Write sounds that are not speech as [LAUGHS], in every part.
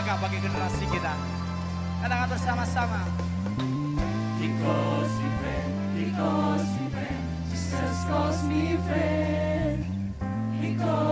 berjaga bagi generasi kita. Katakan bersama-sama. Because me friend, because me friend, Jesus calls me friend, because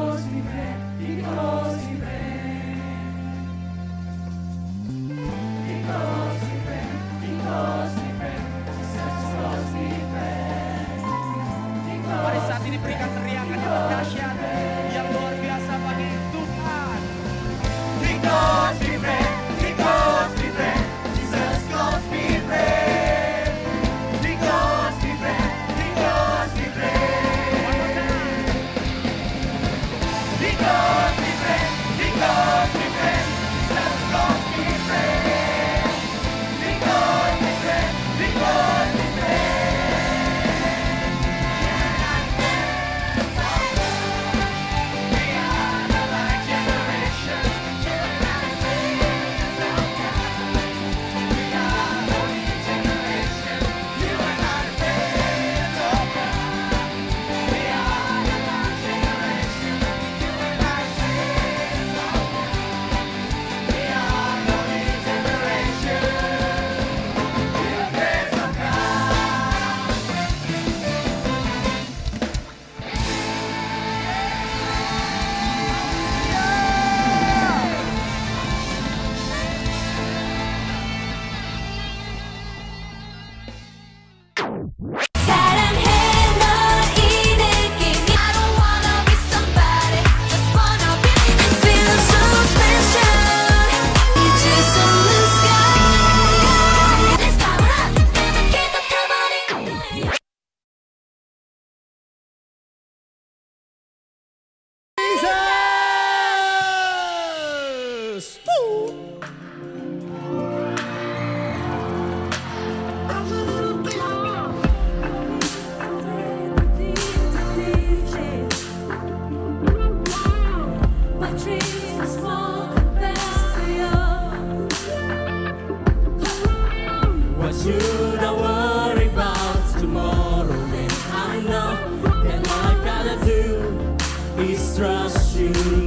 i straszno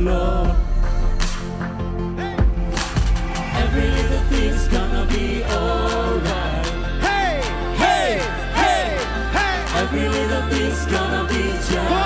Lord. Every little thing's gonna be alright Hey, hey, hey, hey Every little thing's gonna be just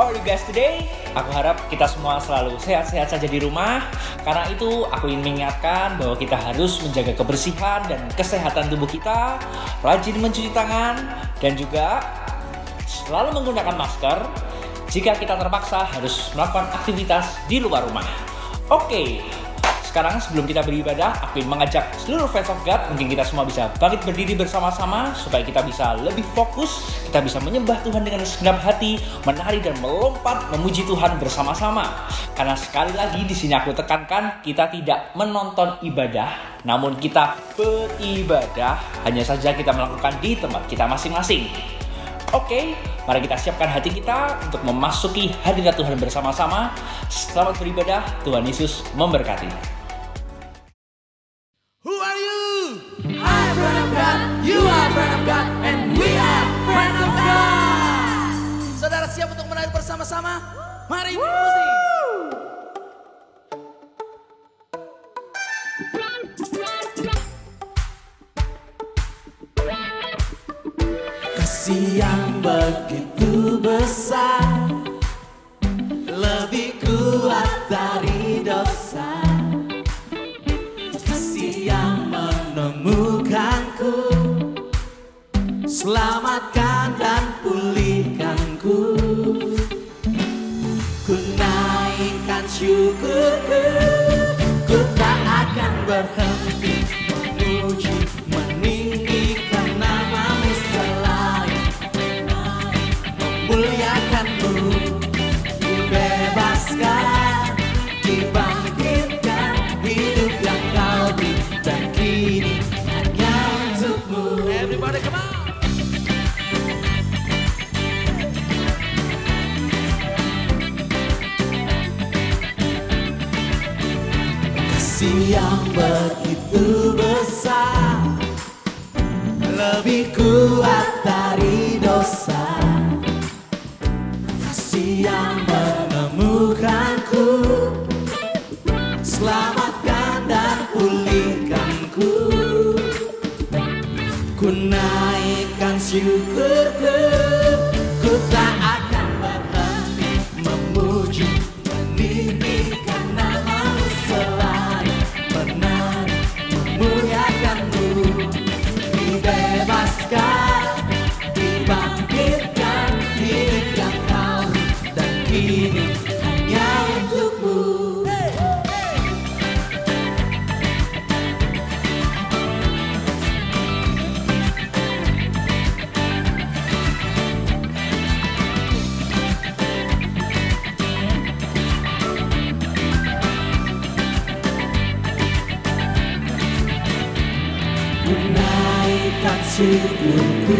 how are you guys today? Aku harap kita semua selalu sehat-sehat saja di rumah. Karena itu, aku ingin mengingatkan bahwa kita harus menjaga kebersihan dan kesehatan tubuh kita, rajin mencuci tangan, dan juga selalu menggunakan masker jika kita terpaksa harus melakukan aktivitas di luar rumah. Oke, sekarang sebelum kita beribadah, aku ingin mengajak seluruh fans of God, mungkin kita semua bisa bangkit berdiri bersama-sama supaya kita bisa lebih fokus, kita bisa menyembah Tuhan dengan segenap hati, menari dan melompat memuji Tuhan bersama-sama. Karena sekali lagi di sini aku tekankan, kita tidak menonton ibadah, namun kita beribadah, hanya saja kita melakukan di tempat kita masing-masing. Oke, mari kita siapkan hati kita untuk memasuki hadirat Tuhan bersama-sama. Selamat beribadah, Tuhan Yesus memberkati. Bersama-sama? Mari. Kasih yang begitu besar Lebih kuat dari dosa Kasih yang menemukanku Selamatkan dan Ku tak akan berhenti begitu besar. Lebih kuat dari dosa. Kasih yang menemukanku. Selamatkan dan pulihkanku. Ku naikkan syukurku naikkan syukurku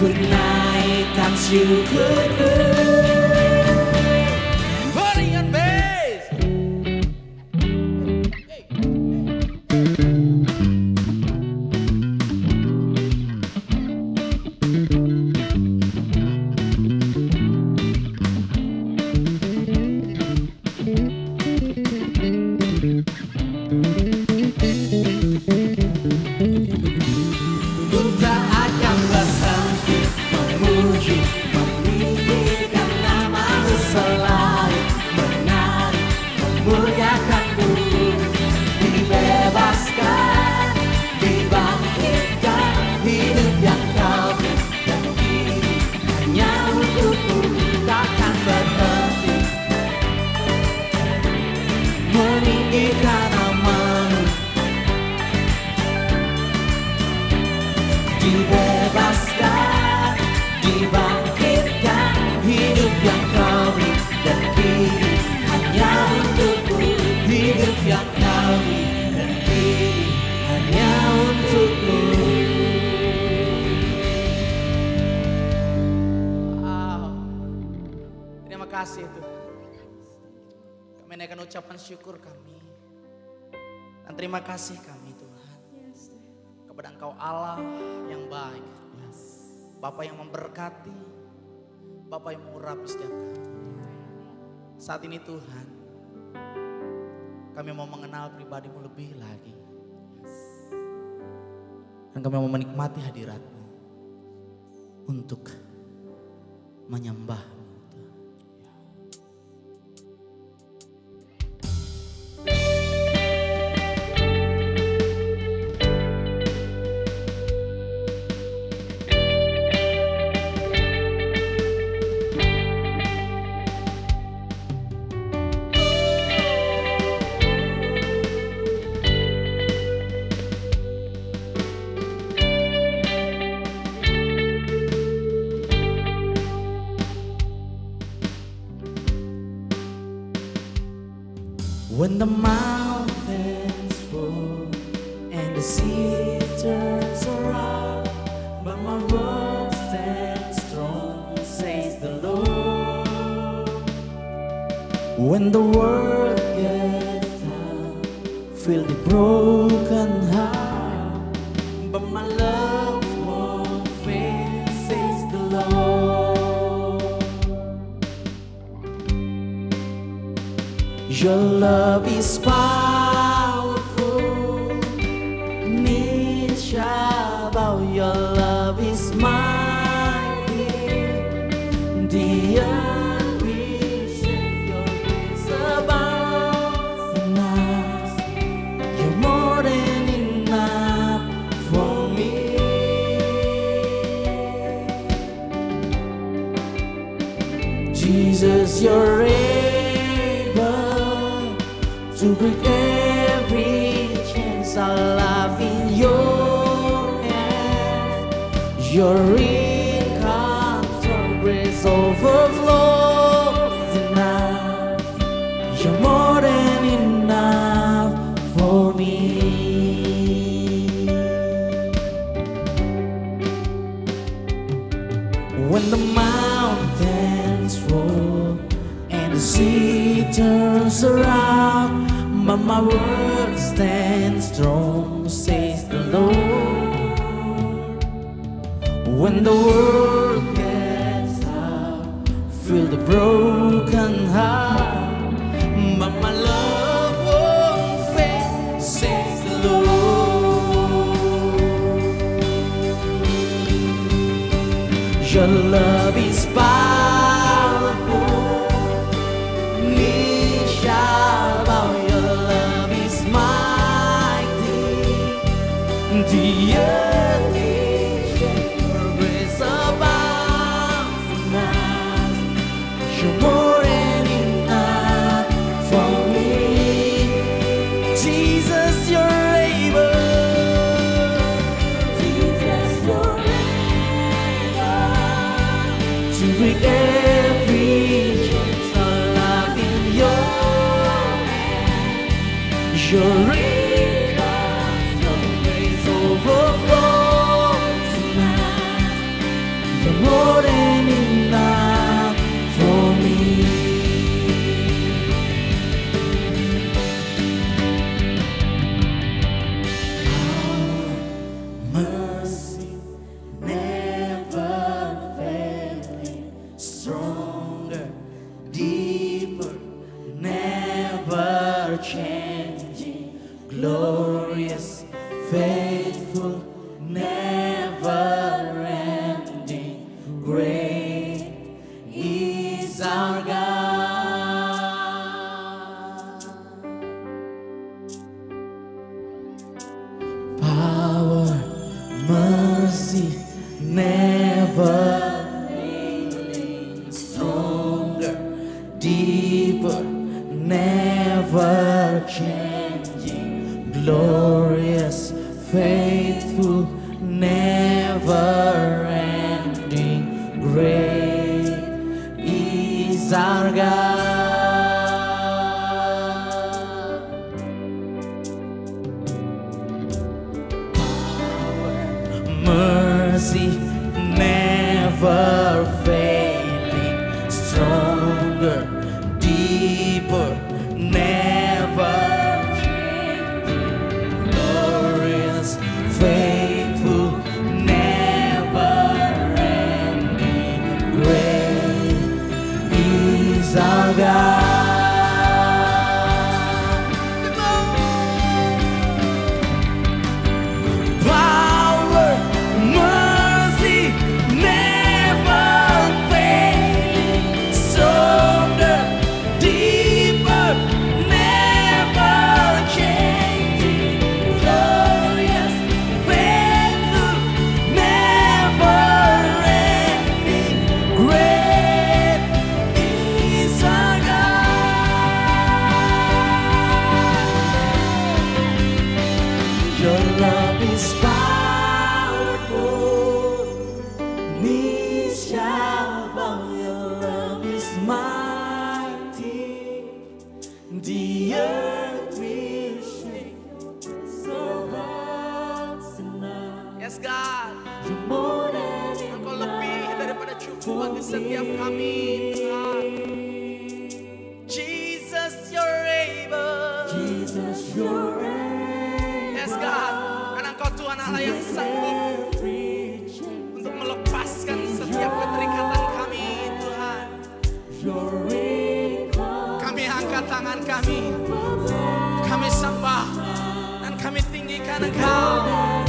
Ku naikkan syukurku Body Engkau Allah yang baik. Yes. Bapak yang memberkati. Bapak yang mengurapi setiap kami. Saat ini Tuhan, kami mau mengenal pribadimu lebih lagi. Dan kami mau menikmati hadiratmu untuk menyembah When the world gets down, feel the broken heart. But my love won't fail, says the Lord. Your love is power. power. Tangan kami, kami sembah dan kami tinggikan Engkau.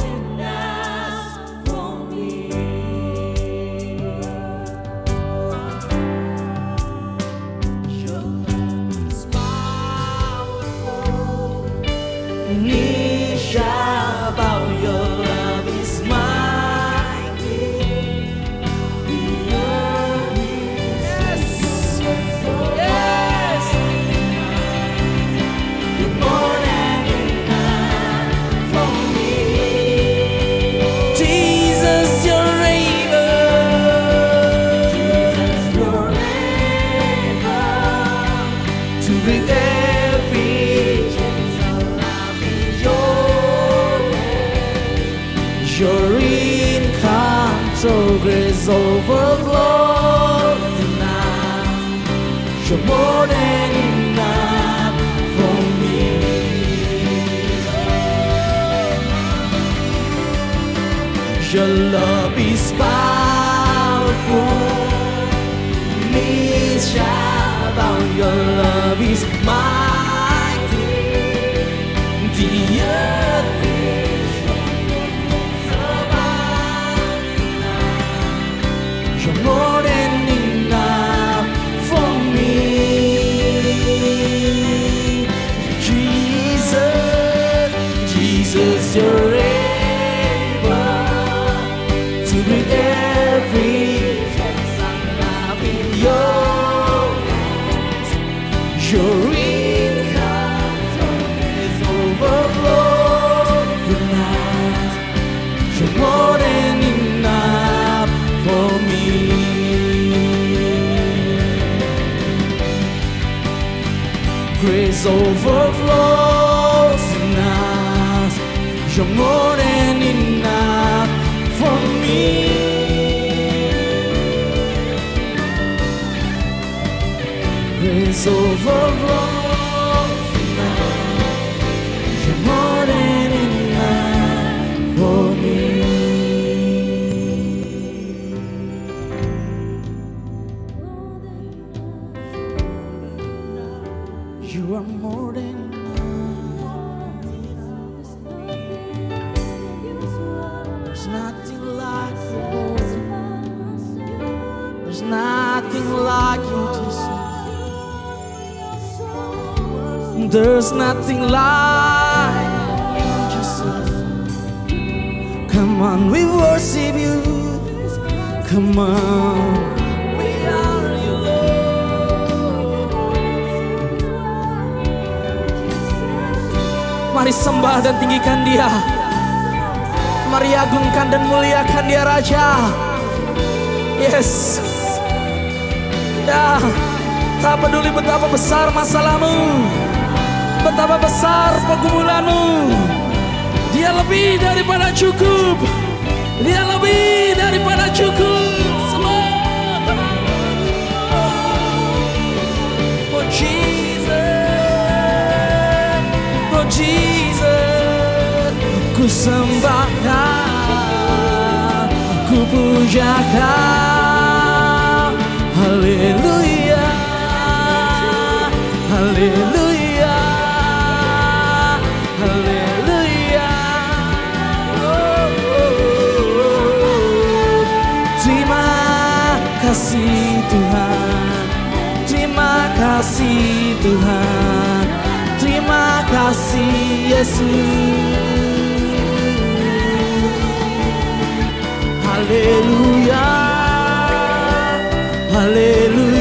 Overflows in us. You're more than enough for me. Grace overflows There's nothing like you, Jesus. There's nothing like you, Jesus. Come on, we worship you. Come on. Mari sembah dan tinggikan dia. Mari agungkan dan muliakan dia Raja. Yes. Ya, tak peduli betapa besar masalahmu. Betapa besar pergumulanmu. Dia lebih daripada cukup. Dia lebih daripada cukup. Semua. Oh Jesus. Oh Jesus. Ku sembahkan. Ku pujakan. Haleluya. Haleluya. Oh, oh, oh. Terima kasih Tuhan. Terima kasih Tuhan. Terima kasih Yesus. Haleluya. Haleluya.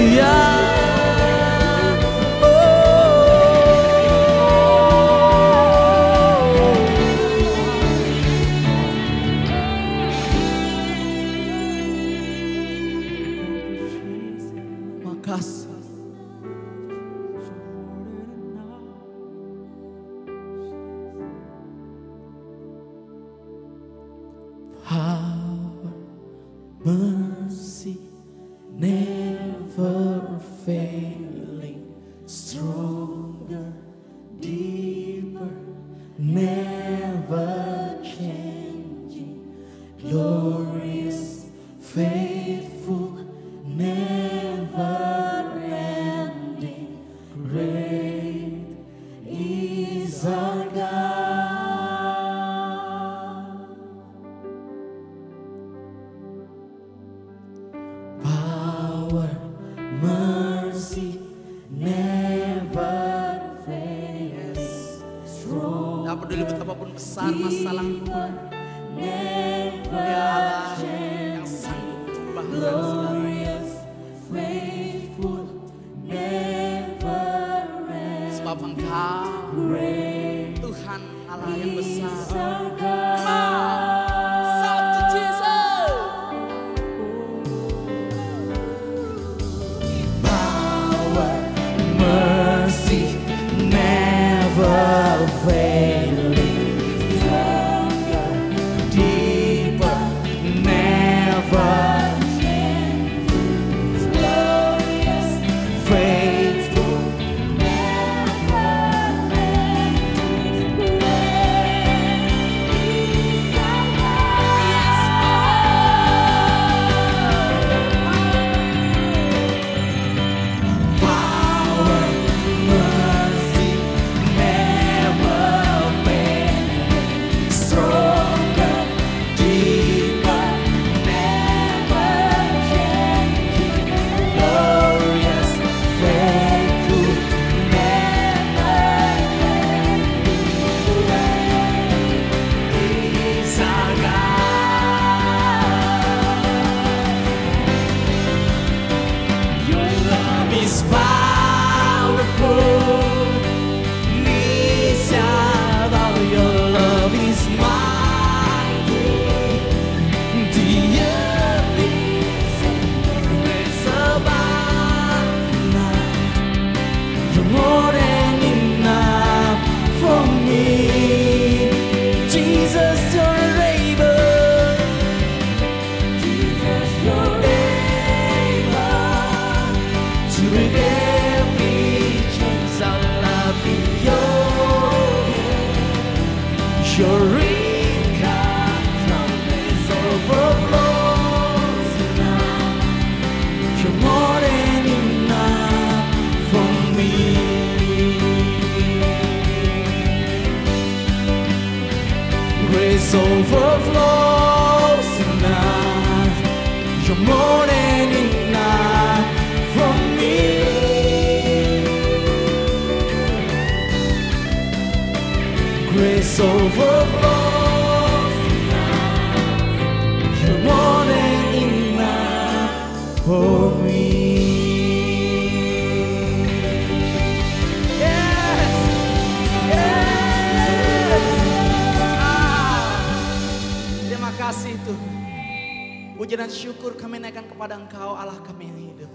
Puji dan syukur kami naikkan kepada Engkau Allah kami yang hidup.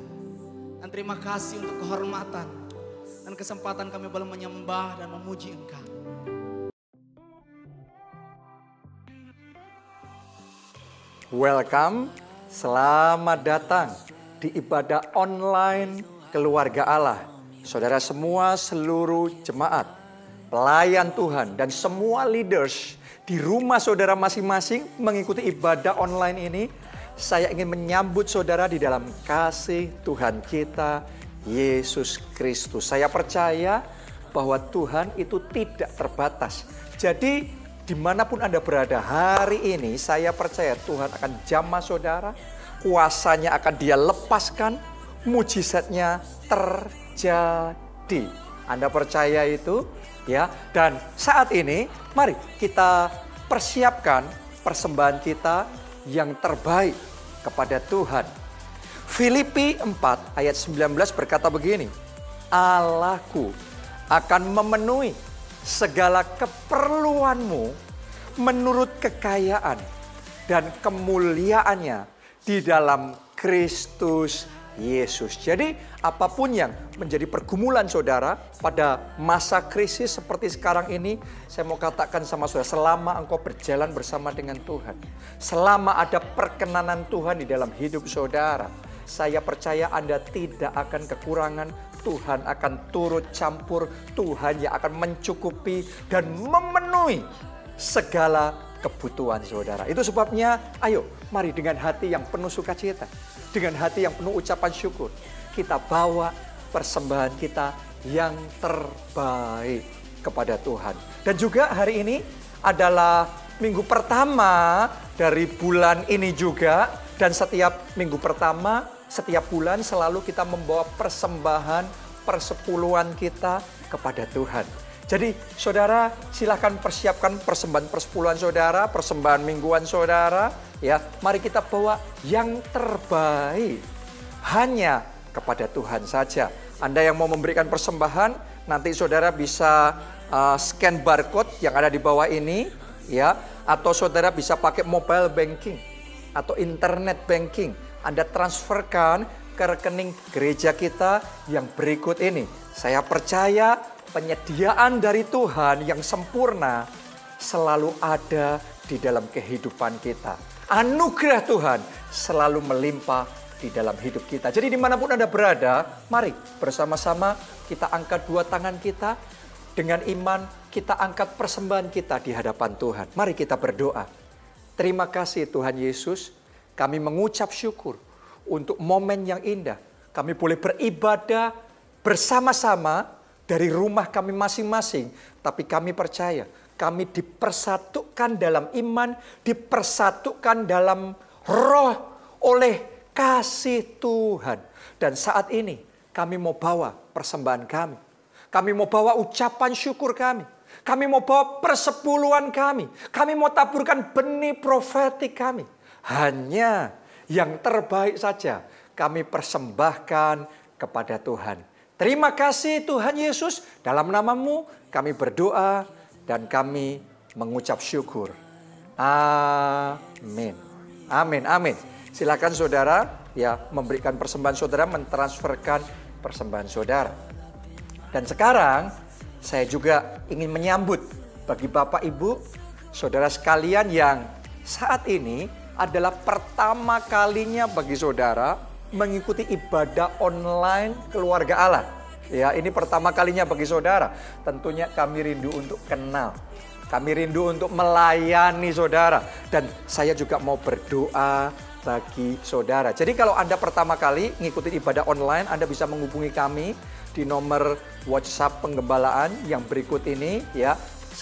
Dan terima kasih untuk kehormatan dan kesempatan kami boleh menyembah dan memuji Engkau. Welcome, selamat datang di ibadah online keluarga Allah. Saudara semua seluruh jemaat, pelayan Tuhan dan semua leaders di rumah saudara masing-masing mengikuti ibadah online ini. Saya ingin menyambut saudara di dalam kasih Tuhan kita, Yesus Kristus. Saya percaya bahwa Tuhan itu tidak terbatas. Jadi di mana pun Anda berada hari ini, saya percaya Tuhan akan jamah saudara, kuasanya akan dia lepaskan, mujizatnya terjadi. Anda percaya itu? Ya, dan saat ini mari kita persiapkan persembahan kita yang terbaik kepada Tuhan. Filipi 4 ayat 19 berkata begini, Allahku akan memenuhi segala keperluanmu menurut kekayaan dan kemuliaannya di dalam Kristus Yesus. Jadi apa pun yang menjadi pergumulan saudara pada masa krisis seperti sekarang ini, saya mau katakan sama saudara, selama engkau berjalan bersama dengan Tuhan, selama ada perkenanan Tuhan di dalam hidup saudara, saya percaya Anda tidak akan kekurangan, Tuhan akan turut campur, Tuhan yang akan mencukupi dan memenuhi segala kebutuhan saudara. Itu sebabnya, ayo mari dengan hati yang penuh sukacita, dengan hati yang penuh ucapan syukur, kita bawa persembahan kita yang terbaik kepada Tuhan. Dan juga hari ini adalah minggu pertama dari bulan ini juga dan setiap minggu pertama setiap bulan selalu kita membawa persembahan persepuluhan kita kepada Tuhan. Jadi saudara silahkan persiapkan persembahan persepuluhan saudara, persembahan mingguan saudara. Ya, mari kita bawa yang terbaik hanya kepada Tuhan saja. Anda yang mau memberikan persembahan, nanti saudara bisa uh, scan barcode yang ada di bawah ini, ya, atau saudara bisa pakai mobile banking atau internet banking. Anda transferkan ke rekening gereja kita yang berikut ini. Saya percaya penyediaan dari Tuhan yang sempurna selalu ada di dalam kehidupan kita. Anugerah Tuhan selalu melimpah di dalam hidup kita. Jadi di mana pun Anda berada, mari bersama-sama kita angkat dua tangan kita dengan iman, kita angkat persembahan kita di hadapan Tuhan. Mari kita berdoa. Terima kasih Tuhan Yesus, kami mengucap syukur untuk momen yang indah. Kami boleh beribadah bersama-sama dari rumah kami masing-masing, tapi kami percaya kami dipersatukan dalam iman, dipersatukan dalam roh oleh kasih Tuhan. Dan saat ini kami mau bawa persembahan kami. Kami mau bawa ucapan syukur kami. Kami mau bawa persepuluhan kami. Kami mau taburkan benih profetik kami. Hanya yang terbaik saja kami persembahkan kepada Tuhan. Terima kasih Tuhan Yesus. Dalam namamu kami berdoa dan kami mengucap syukur. Amin. Amin. Amin. Silakan saudara ya memberikan persembahan saudara, mentransferkan persembahan saudara. Dan sekarang saya juga ingin menyambut bagi Bapak Ibu, saudara sekalian yang saat ini adalah pertama kalinya bagi saudara mengikuti ibadah online keluarga Allah. Ya, ini pertama kalinya bagi saudara. Tentunya kami rindu untuk kenal. Kami rindu untuk melayani saudara. Dan saya juga mau berdoa bagi saudara. Jadi kalau Anda pertama kali ngikutin ibadah online, Anda bisa menghubungi kami di nomor WhatsApp penggembalaan yang berikut ini ya.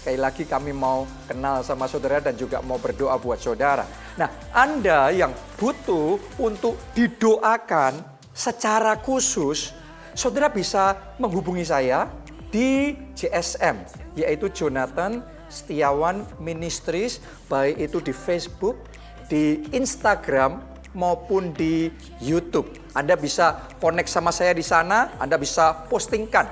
Sekali lagi kami mau kenal sama saudara dan juga mau berdoa buat saudara. Nah, Anda yang butuh untuk didoakan secara khusus, saudara bisa menghubungi saya di JSM, yaitu Jonathan Setiawan Ministries, baik itu di Facebook, di Instagram, maupun di YouTube. Anda bisa connect sama saya di sana, Anda bisa postingkan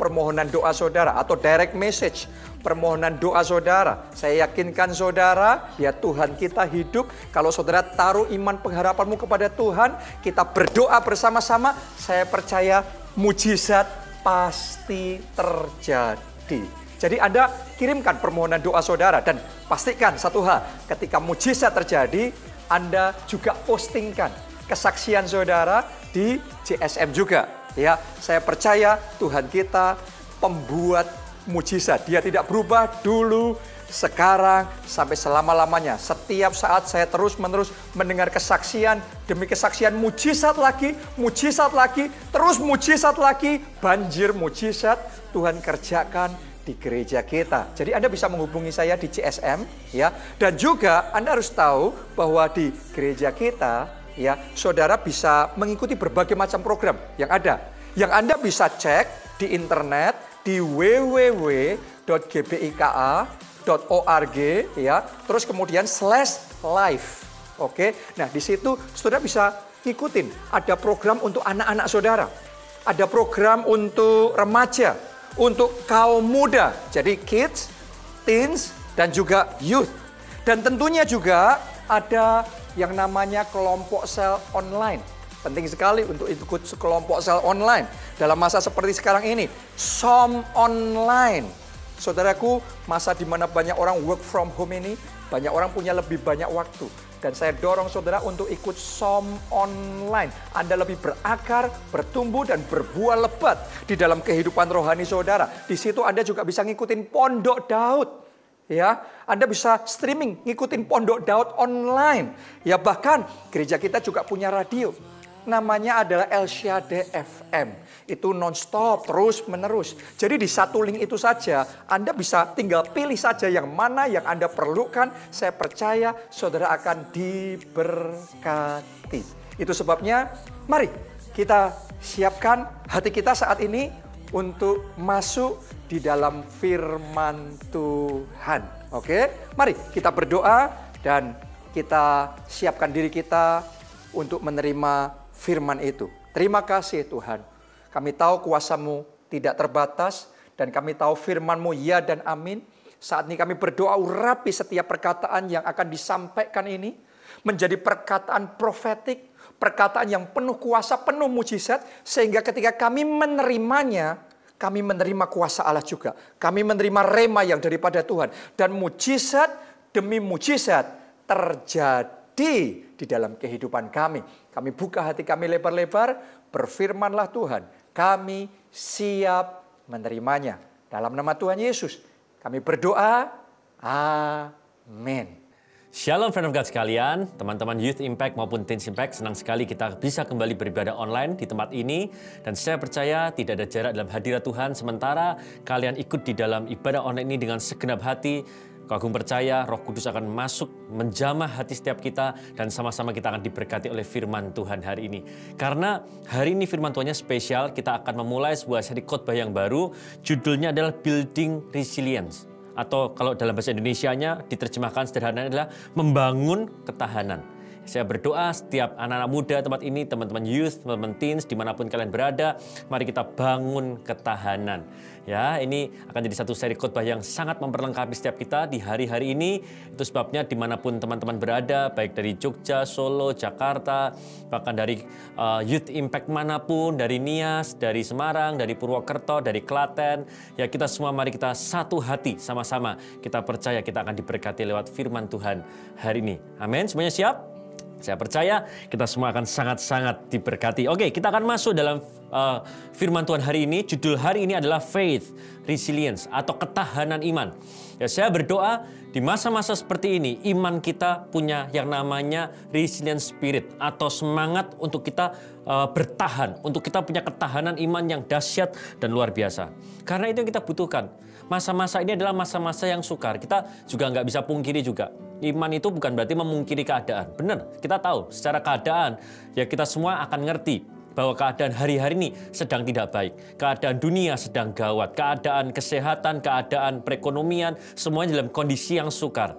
permohonan doa saudara atau direct message permohonan doa saudara. Saya yakinkan saudara, ya Tuhan kita hidup. Kalau saudara taruh iman pengharapanmu kepada Tuhan, kita berdoa bersama-sama, saya percaya mujizat pasti terjadi. Jadi Anda kirimkan permohonan doa saudara dan pastikan satu hal, ketika mujizat terjadi, Anda juga postingkan kesaksian saudara di JSM juga. Ya, saya percaya Tuhan kita pembuat mujizat. Dia tidak berubah dulu, sekarang, sampai selama-lamanya. Setiap saat saya terus-menerus mendengar kesaksian demi kesaksian mujizat lagi, mujizat lagi, terus mujizat lagi, banjir mujizat Tuhan kerjakan di gereja kita. Jadi Anda bisa menghubungi saya di CSM ya. Dan juga Anda harus tahu bahwa di gereja kita ya, saudara bisa mengikuti berbagai macam program yang ada. Yang Anda bisa cek di internet di www.gbika.org ya. Terus kemudian slash live. Oke. Nah, di situ saudara bisa ikutin ada program untuk anak-anak saudara. Ada program untuk remaja, untuk kaum muda. Jadi kids, teens, dan juga youth. Dan tentunya juga ada yang namanya kelompok sel online. Penting sekali untuk ikut kelompok sel online dalam masa seperti sekarang ini. Som online. Saudaraku, masa di mana banyak orang work from home ini, banyak orang punya lebih banyak waktu. Dan saya dorong saudara untuk ikut SOM online. Anda lebih berakar, bertumbuh, dan berbuah lebat di dalam kehidupan rohani saudara. Di situ Anda juga bisa ngikutin Pondok Daud. Ya, Anda bisa streaming, ngikutin Pondok Daud online. Ya, bahkan gereja kita juga punya radio. Namanya adalah El Shaddai FM. Itu non-stop, terus menerus. Jadi di satu link itu saja, Anda bisa tinggal pilih saja yang mana yang Anda perlukan. Saya percaya saudara akan diberkati. Itu sebabnya, mari kita siapkan hati kita saat ini untuk masuk di dalam firman Tuhan. Oke, mari kita berdoa dan kita siapkan diri kita untuk menerima firman itu. Terima kasih Tuhan. Kami tahu kuasamu tidak terbatas dan kami tahu firmanmu ya dan amin. Saat ini kami berdoa urapi setiap perkataan yang akan disampaikan ini menjadi perkataan profetik, perkataan yang penuh kuasa, penuh mujizat sehingga ketika kami menerimanya kami menerima kuasa Allah juga. Kami menerima rema yang daripada Tuhan dan mujizat demi mujizat terjadi di dalam kehidupan kami. Kami buka hati kami lebar-lebar, berfirmanlah Tuhan. Kami siap menerimanya. Dalam nama Tuhan Yesus, kami berdoa. Amin. Shalom friend of God sekalian, teman-teman Youth Impact maupun Teens Impact, senang sekali kita bisa kembali beribadah online di tempat ini. Dan saya percaya tidak ada jarak dalam hadirat Tuhan, sementara kalian ikut di dalam ibadah online ini dengan segenap hati, Kau agung percaya roh kudus akan masuk menjamah hati setiap kita dan sama-sama kita akan diberkati oleh firman Tuhan hari ini. Karena hari ini firman Tuhannya spesial, kita akan memulai sebuah seri khotbah yang baru. Judulnya adalah Building Resilience. Atau kalau dalam bahasa Indonesianya diterjemahkan sederhana adalah membangun ketahanan. Saya berdoa setiap anak-anak muda tempat ini, teman-teman youth, teman-teman teens, di mana pun kalian berada, mari kita bangun ketahanan. Ya, ini akan jadi satu seri khotbah yang sangat memperlengkapi setiap kita di hari-hari ini. Itu sebabnya di mana pun teman-teman berada, baik dari Jogja, Solo, Jakarta, bahkan dari uh, Youth Impact mana pun, dari Nias, dari Semarang, dari Purwokerto, dari Klaten, ya kita semua mari kita satu hati sama-sama. Kita percaya kita akan diberkati lewat firman Tuhan hari ini. Amin. Semuanya siap? Saya percaya kita semua akan sangat-sangat diberkati. Oke, kita akan masuk dalam uh, firman Tuhan hari ini. Judul hari ini adalah faith, resilience atau ketahanan iman. Ya, saya berdoa di masa-masa seperti ini iman kita punya yang namanya resilience spirit atau semangat untuk kita uh, bertahan, untuk kita punya ketahanan iman yang dahsyat dan luar biasa. Karena itu yang kita butuhkan. Masa-masa ini adalah masa-masa yang sukar. Kita juga nggak bisa pungkiri juga iman itu bukan berarti memungkiri keadaan. Benar, kita tahu secara keadaan ya kita semua akan ngerti bahwa keadaan hari-hari ini sedang tidak baik. Keadaan dunia sedang gawat, keadaan kesehatan, keadaan perekonomian, semuanya dalam kondisi yang sukar.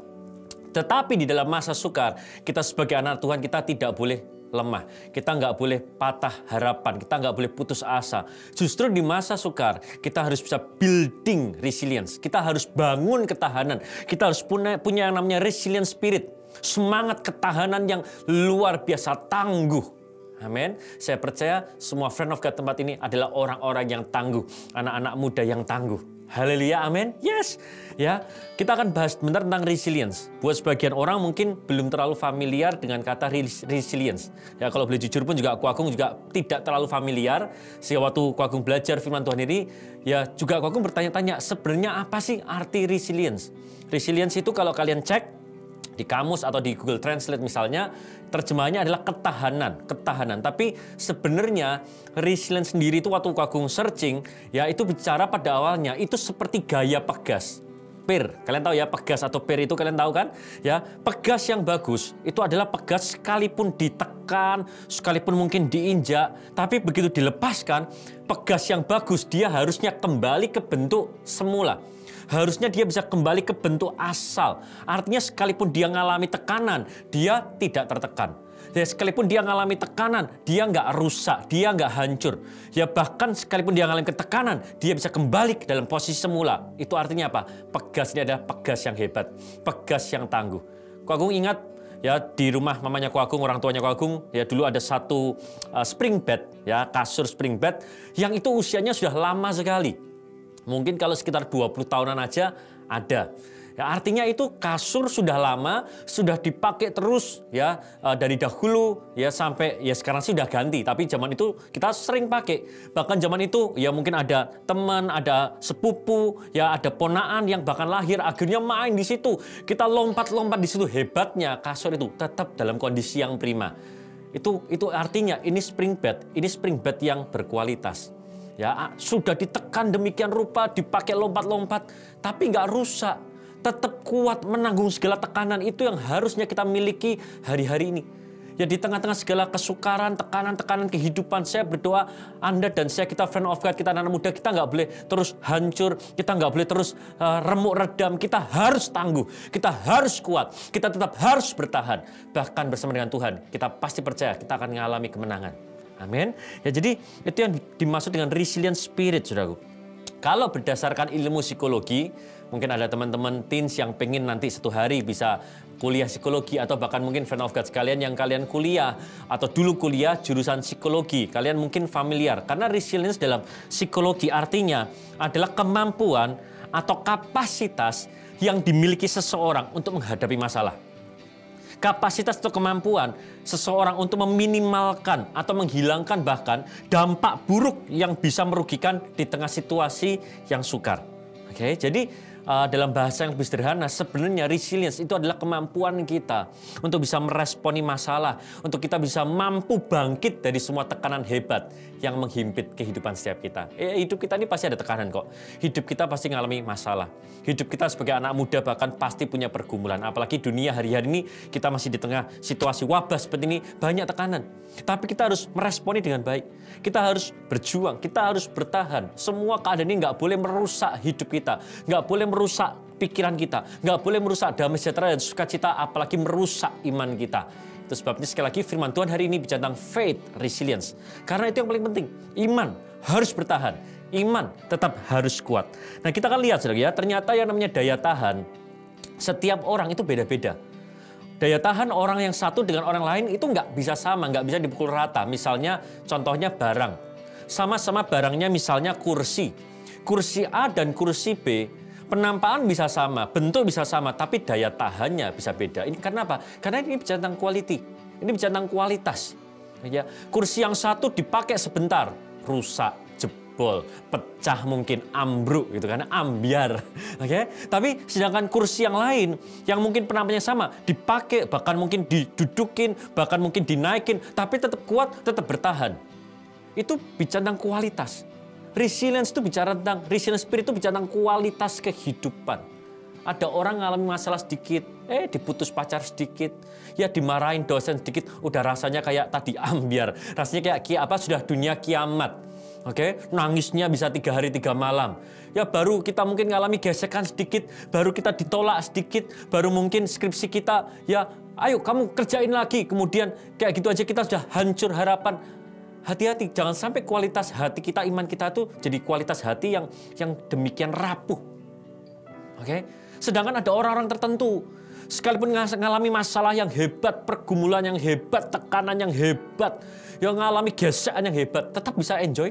Tetapi di dalam masa sukar, kita sebagai anak Tuhan kita tidak boleh lemah. Kita nggak boleh patah harapan, kita nggak boleh putus asa. Justru di masa sukar, kita harus bisa building resilience. Kita harus bangun ketahanan. Kita harus punya, punya yang namanya resilience spirit. Semangat ketahanan yang luar biasa tangguh. Amin. Saya percaya semua friend of God tempat ini adalah orang-orang yang tangguh. Anak-anak muda yang tangguh. Haleluya, amin. Yes. Ya, kita akan bahas benar tentang resilience. Buat sebagian orang mungkin belum terlalu familiar dengan kata res- resilience. Ya, kalau boleh jujur pun juga aku Agung juga tidak terlalu familiar. Sehingga waktu aku Agung belajar firman Tuhan ini, ya juga aku Agung bertanya-tanya, sebenarnya apa sih arti resilience? Resilience itu kalau kalian cek di kamus atau di Google Translate misalnya terjemahannya adalah ketahanan, ketahanan. Tapi sebenarnya resilience sendiri itu waktu Agung searching ya itu bicara pada awalnya itu seperti gaya pegas. Pir, kalian tahu ya pegas atau pir itu kalian tahu kan? Ya, pegas yang bagus itu adalah pegas sekalipun ditekan, sekalipun mungkin diinjak, tapi begitu dilepaskan, pegas yang bagus dia harusnya kembali ke bentuk semula harusnya dia bisa kembali ke bentuk asal. Artinya sekalipun dia mengalami tekanan, dia tidak tertekan. Ya, sekalipun dia mengalami tekanan, dia nggak rusak, dia nggak hancur. Ya bahkan sekalipun dia mengalami ketekanan, dia bisa kembali ke dalam posisi semula. Itu artinya apa? Pegas ini adalah pegas yang hebat, pegas yang tangguh. Kau Agung ingat ya di rumah mamanya Ko Agung, orang tuanya Ko Agung, ya dulu ada satu uh, spring bed, ya kasur spring bed yang itu usianya sudah lama sekali. Mungkin kalau sekitar 20 tahunan aja ada. Ya, artinya itu kasur sudah lama, sudah dipakai terus ya eh, dari dahulu ya sampai ya sekarang sih udah ganti, tapi zaman itu kita sering pakai. Bahkan zaman itu ya mungkin ada teman, ada sepupu, ya ada ponaan yang bahkan lahir akhirnya main di situ. Kita lompat-lompat di situ hebatnya kasur itu tetap dalam kondisi yang prima. Itu itu artinya ini spring bed, ini spring bed yang berkualitas. Ya, ah, sudah ditekan demikian rupa, dipakai lompat-lompat, tapi nggak rusak. Tetap kuat menanggung segala tekanan itu yang harusnya kita miliki hari-hari ini. Ya di tengah-tengah segala kesukaran, tekanan-tekanan kehidupan, saya berdoa Anda dan saya, kita friend of God, kita anak muda, kita nggak boleh terus hancur, kita nggak boleh terus uh, remuk redam, kita harus tangguh, kita harus kuat, kita tetap harus bertahan. Bahkan bersama dengan Tuhan, kita pasti percaya kita akan mengalami kemenangan. Amin. Ya jadi itu yang dimaksud dengan resilient spirit, saudaraku. Kalau berdasarkan ilmu psikologi, mungkin ada teman-teman teens yang pengen nanti satu hari bisa kuliah psikologi atau bahkan mungkin fan of God sekalian yang kalian kuliah atau dulu kuliah jurusan psikologi, kalian mungkin familiar karena resilience dalam psikologi artinya adalah kemampuan atau kapasitas yang dimiliki seseorang untuk menghadapi masalah kapasitas atau kemampuan seseorang untuk meminimalkan atau menghilangkan bahkan dampak buruk yang bisa merugikan di tengah situasi yang sukar. Oke, jadi uh, dalam bahasa yang lebih sederhana, sebenarnya resilience itu adalah kemampuan kita untuk bisa meresponi masalah, untuk kita bisa mampu bangkit dari semua tekanan hebat yang menghimpit kehidupan setiap kita. Eh, hidup kita ini pasti ada tekanan kok. Hidup kita pasti mengalami masalah. Hidup kita sebagai anak muda bahkan pasti punya pergumulan. Apalagi dunia hari-hari ini kita masih di tengah situasi wabah seperti ini, banyak tekanan. Tapi kita harus meresponi dengan baik. Kita harus berjuang, kita harus bertahan. Semua keadaan ini nggak boleh merusak hidup kita, nggak boleh merusak pikiran kita, nggak boleh merusak damai sejahtera dan sukacita, apalagi merusak iman kita. Itu sebabnya sekali lagi firman Tuhan hari ini bicara tentang faith, resilience. Karena itu yang paling penting, iman harus bertahan, iman tetap harus kuat. Nah kita kan lihat saudara ya, ternyata yang namanya daya tahan, setiap orang itu beda-beda daya tahan orang yang satu dengan orang lain itu nggak bisa sama, nggak bisa dipukul rata. Misalnya contohnya barang. Sama-sama barangnya misalnya kursi. Kursi A dan kursi B penampakan bisa sama, bentuk bisa sama, tapi daya tahannya bisa beda. Ini karena apa? Karena ini bicara tentang quality. Ini bicara tentang kualitas. Ya, kursi yang satu dipakai sebentar, rusak, jebol, pecah mungkin, ambruk gitu karena ambiar. [LAUGHS] Oke. Tapi sedangkan kursi yang lain yang mungkin penampaknya sama, dipakai bahkan mungkin didudukin, bahkan mungkin dinaikin, tapi tetap kuat, tetap bertahan. Itu bicara tentang kualitas. Resilience itu bicara tentang resilience spirit itu bicara tentang kualitas kehidupan. Ada orang ngalami masalah sedikit, eh diputus pacar sedikit, ya dimarahin dosen sedikit, udah rasanya kayak tadi [LAUGHS] ambiar, rasanya kayak ki apa sudah dunia kiamat. Oke, nangisnya bisa tiga hari tiga malam. Ya baru kita mungkin ngalami gesekan sedikit, baru kita ditolak sedikit, baru mungkin skripsi kita ya ayo kamu kerjain lagi. Kemudian kayak gitu aja kita sudah hancur harapan. Hati-hati, jangan sampai kualitas hati kita, iman kita itu jadi kualitas hati yang yang demikian rapuh. Oke, sedangkan ada orang-orang tertentu sekalipun ngas- ngalami masalah yang hebat, pergumulan yang hebat, tekanan yang hebat, yang ngalami gesekan yang hebat, tetap bisa enjoy,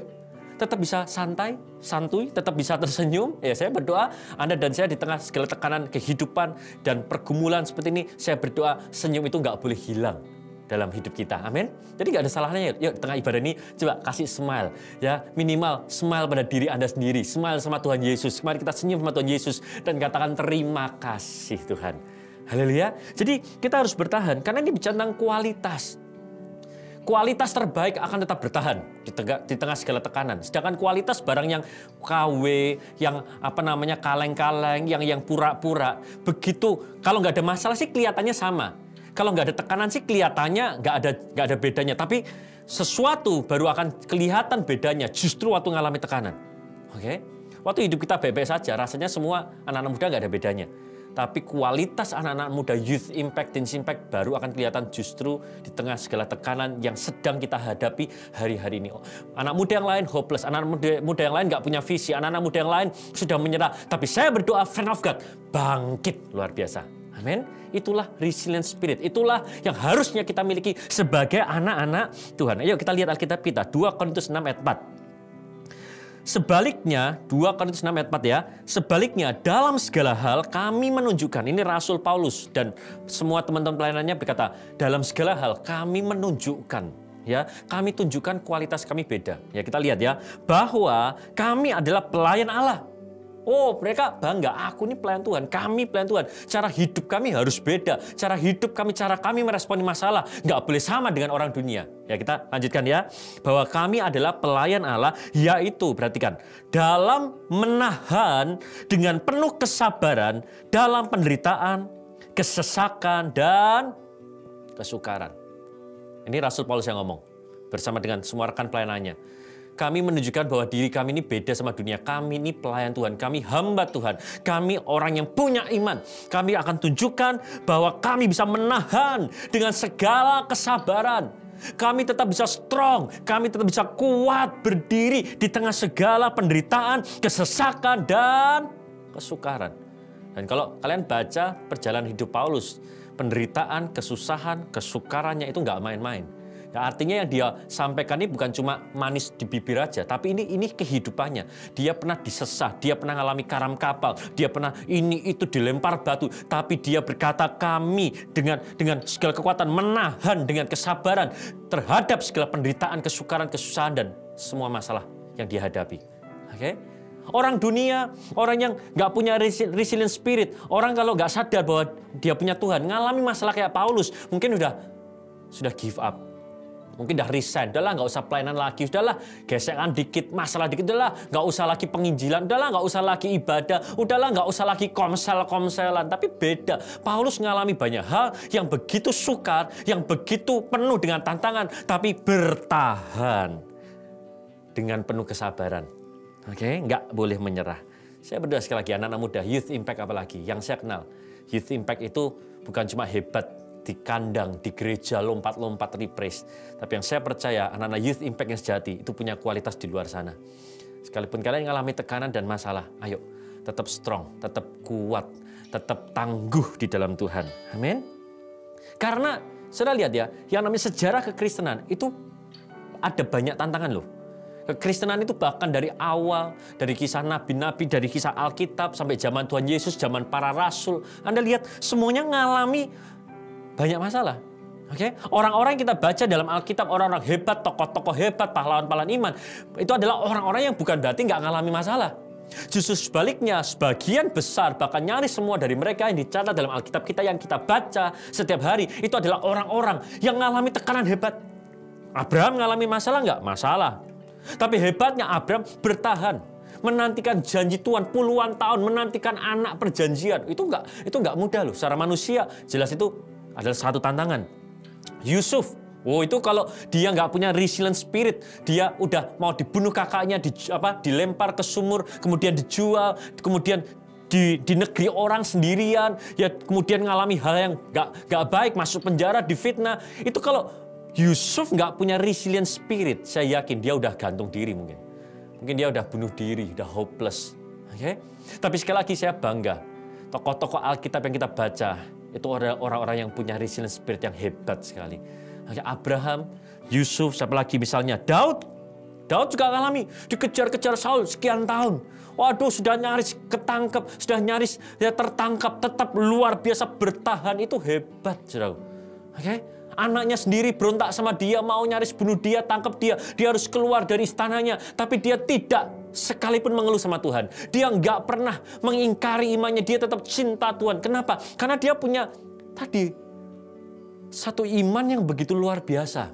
tetap bisa santai, santuy, tetap bisa tersenyum. Ya, saya berdoa Anda dan saya di tengah segala tekanan kehidupan dan pergumulan seperti ini, saya berdoa senyum itu nggak boleh hilang dalam hidup kita. Amin. Jadi nggak ada salahnya ya. Yuk tengah ibadah ini coba kasih smile ya. Minimal smile pada diri Anda sendiri. Smile sama Tuhan Yesus. Mari kita senyum sama Tuhan Yesus dan katakan terima kasih Tuhan. Haleluya. Jadi kita harus bertahan karena ini bicara tentang kualitas. Kualitas terbaik akan tetap bertahan di tengah, di tengah segala tekanan. Sedangkan kualitas barang yang KW, yang apa namanya kaleng-kaleng, yang yang pura-pura, begitu kalau nggak ada masalah sih kelihatannya sama. Kalau nggak ada tekanan sih kelihatannya nggak ada nggak ada bedanya. Tapi sesuatu baru akan kelihatan bedanya justru waktu ngalami tekanan. Oke? Waktu hidup kita baik-baik saja, rasanya semua anak-anak muda nggak ada bedanya. Tapi kualitas anak-anak muda youth impact dan impact baru akan kelihatan justru di tengah segala tekanan yang sedang kita hadapi hari-hari ini. Anak muda yang lain hopeless, anak muda, muda yang lain nggak punya visi, anak-anak muda yang lain sudah menyerah. Tapi saya berdoa, friend of God, bangkit luar biasa. Amin. Itulah resilient spirit. Itulah yang harusnya kita miliki sebagai anak-anak Tuhan. Ayo kita lihat Alkitab kita. 2 Korintus 6 ayat 4. Sebaliknya, 2 Korintus 6 ayat 4 ya. Sebaliknya, dalam segala hal kami menunjukkan. Ini Rasul Paulus dan semua teman-teman pelayanannya berkata, dalam segala hal kami menunjukkan ya kami tunjukkan kualitas kami beda ya kita lihat ya bahwa kami adalah pelayan Allah Oh, mereka bangga, aku ini pelayan Tuhan, kami pelayan Tuhan. Cara hidup kami harus beda. Cara hidup kami, cara kami meresponi masalah. Nggak boleh sama dengan orang dunia. Ya kita lanjutkan ya. Bahwa kami adalah pelayan Allah, yaitu, perhatikan. Dalam menahan dengan penuh kesabaran dalam penderitaan, kesesakan, dan kesukaran. Ini Rasul Paulus yang ngomong. Bersama dengan semua rekan pelayanannya kami menunjukkan bahwa diri kami ini beda sama dunia. Kami ini pelayan Tuhan, kami hamba Tuhan, kami orang yang punya iman. Kami akan tunjukkan bahwa kami bisa menahan dengan segala kesabaran. Kami tetap bisa strong, kami tetap bisa kuat berdiri di tengah segala penderitaan, kesesakan, dan kesukaran. Dan kalau kalian baca perjalanan hidup Paulus, penderitaan, kesusahan, kesukarannya itu nggak main-main. Ya, artinya yang dia sampaikan ini bukan cuma manis di bibir aja, tapi ini ini kehidupannya. Dia pernah disesah, dia pernah mengalami karam kapal, dia pernah ini itu dilempar batu, tapi dia berkata kami dengan dengan segala kekuatan menahan dengan kesabaran terhadap segala penderitaan, kesukaran, kesusahan dan semua masalah yang dihadapi. Oke? Orang dunia, orang yang nggak punya resi- resilient spirit, orang kalau nggak sadar bahwa dia punya Tuhan, ngalami masalah kayak Paulus, mungkin udah sudah give up, mungkin udah resign, udahlah nggak usah pelayanan lagi, udahlah gesekan dikit, masalah dikit, udahlah nggak usah lagi penginjilan, udahlah nggak usah lagi ibadah, udahlah nggak usah lagi komsel-komselan. Tapi beda, Paulus mengalami banyak hal yang begitu sukar, yang begitu penuh dengan tantangan, tapi bertahan dengan penuh kesabaran. Oke, nggak boleh menyerah. Saya berdoa sekali lagi anak-anak muda, youth impact apalagi yang saya kenal. Youth impact itu bukan cuma hebat di kandang, di gereja, lompat-lompat reprise. Tapi yang saya percaya anak-anak youth impact yang sejati itu punya kualitas di luar sana. Sekalipun kalian mengalami tekanan dan masalah, ayo tetap strong, tetap kuat, tetap tangguh di dalam Tuhan. Amin. Karena sudah lihat ya, yang namanya sejarah kekristenan itu ada banyak tantangan loh. Kekristenan itu bahkan dari awal, dari kisah nabi-nabi, dari kisah Alkitab, sampai zaman Tuhan Yesus, zaman para rasul. Anda lihat semuanya ngalami banyak masalah. Oke, orang-orang yang kita baca dalam Alkitab, orang-orang hebat, tokoh-tokoh hebat, pahlawan-pahlawan iman, itu adalah orang-orang yang bukan berarti nggak ngalami masalah. Justru sebaliknya, sebagian besar, bahkan nyaris semua dari mereka yang dicatat dalam Alkitab kita yang kita baca setiap hari, itu adalah orang-orang yang mengalami tekanan hebat. Abraham mengalami masalah nggak? Masalah. Tapi hebatnya Abraham bertahan menantikan janji Tuhan puluhan tahun, menantikan anak perjanjian. Itu nggak itu nggak mudah loh. Secara manusia jelas itu adalah satu tantangan. Yusuf, Oh itu kalau dia nggak punya resilient spirit, dia udah mau dibunuh kakaknya, di, apa, dilempar ke sumur, kemudian dijual, kemudian di, di negeri orang sendirian, ya kemudian ngalami hal yang nggak nggak baik, masuk penjara, difitnah. Itu kalau Yusuf nggak punya resilient spirit, saya yakin dia udah gantung diri mungkin. Mungkin dia udah bunuh diri, udah hopeless. Oke? Tapi sekali lagi saya bangga. Tokoh-tokoh Alkitab yang kita baca, itu orang-orang yang punya resilient spirit yang hebat sekali. Abraham, Yusuf, siapa lagi misalnya? Daud. Daud juga alami, dikejar-kejar Saul sekian tahun. Waduh, sudah nyaris ketangkep, sudah nyaris ya tertangkap, tetap luar biasa bertahan. Itu hebat, saudara. Oke? Anaknya sendiri berontak sama dia, mau nyaris bunuh dia, tangkap dia. Dia harus keluar dari istananya. Tapi dia tidak sekalipun mengeluh sama Tuhan. Dia nggak pernah mengingkari imannya. Dia tetap cinta Tuhan. Kenapa? Karena dia punya tadi satu iman yang begitu luar biasa.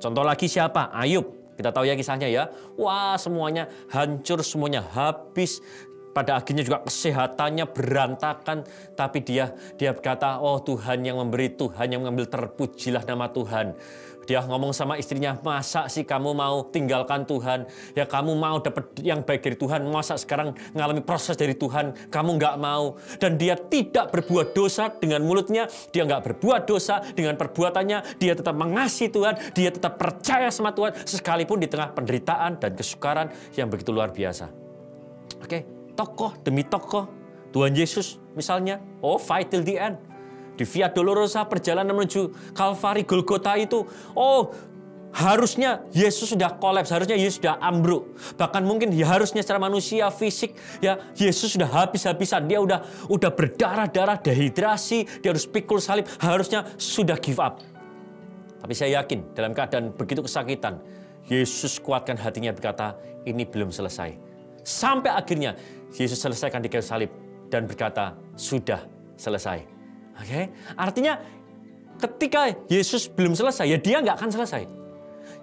Contoh lagi siapa? Ayub. Kita tahu ya kisahnya ya. Wah semuanya hancur, semuanya habis. Pada akhirnya juga kesehatannya berantakan. Tapi dia dia berkata, oh Tuhan yang memberi, Tuhan yang mengambil terpujilah nama Tuhan. Dia ngomong sama istrinya, masa sih kamu mau tinggalkan Tuhan? Ya kamu mau dapat yang baik dari Tuhan, masa sekarang ngalami proses dari Tuhan, kamu nggak mau. Dan dia tidak berbuat dosa dengan mulutnya, dia nggak berbuat dosa dengan perbuatannya, dia tetap mengasihi Tuhan, dia tetap percaya sama Tuhan, sekalipun di tengah penderitaan dan kesukaran yang begitu luar biasa. Oke, tokoh demi tokoh, Tuhan Yesus misalnya, oh fight till the end di Via Dolorosa perjalanan menuju Kalvari Golgota itu, oh harusnya Yesus sudah kolaps, harusnya Yesus sudah ambruk. Bahkan mungkin ya harusnya secara manusia fisik ya Yesus sudah habis-habisan, dia udah udah berdarah-darah, dehidrasi, dia harus pikul salib, harusnya sudah give up. Tapi saya yakin dalam keadaan begitu kesakitan, Yesus kuatkan hatinya berkata, ini belum selesai. Sampai akhirnya Yesus selesaikan di kayu salib dan berkata, sudah selesai. Oke, artinya ketika Yesus belum selesai, ya dia nggak akan selesai.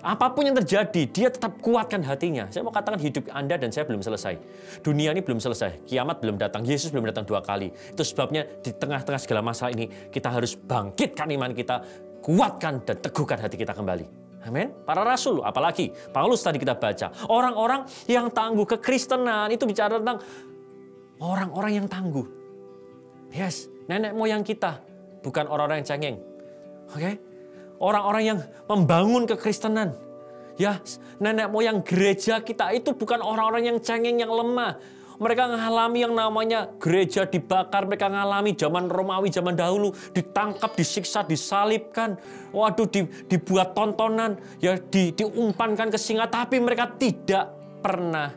Apa pun yang terjadi, dia tetap kuatkan hatinya. Saya mau katakan hidup Anda dan saya belum selesai. Dunia ini belum selesai. Kiamat belum datang. Yesus belum datang dua kali. Itu sebabnya di tengah-tengah segala masalah ini, kita harus bangkitkan iman kita, kuatkan dan teguhkan hati kita kembali. Amin. Para rasul, apalagi Paulus tadi kita baca. Orang-orang yang tangguh kekristenan itu bicara tentang orang-orang yang tangguh. Yes, nenek moyang kita bukan orang-orang yang cengeng. Oke? Orang-orang yang membangun kekristenan. Ya, nenek moyang gereja kita itu bukan orang-orang yang cengeng yang lemah. Mereka mengalami yang namanya gereja dibakar, mereka mengalami zaman Romawi, zaman dahulu, ditangkap, disiksa, disalibkan, waduh, di- dibuat tontonan, ya di, diumpankan ke singa, tapi mereka tidak pernah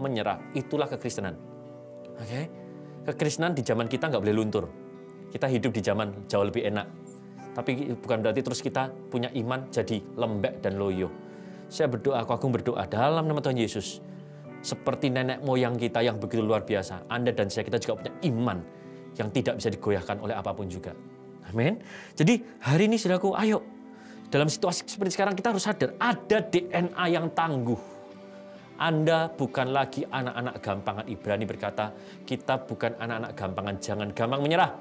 menyerah. Itulah kekristenan. Oke, kekristenan di zaman kita nggak boleh luntur. Kita hidup di zaman jauh lebih enak. Tapi bukan berarti terus kita punya iman jadi lembek dan loyo. Saya berdoa, aku agung berdoa dalam nama Tuhan Yesus. Seperti nenek moyang kita yang begitu luar biasa. Anda dan saya kita juga punya iman yang tidak bisa digoyahkan oleh apa pun juga. Amin. Jadi hari ini saudaraku, ayo. Dalam situasi seperti sekarang kita harus sadar ada DNA yang tangguh. Anda bukan lagi anak-anak gampangan. Ibrani berkata, kita bukan anak-anak gampangan. Jangan gampang menyerah.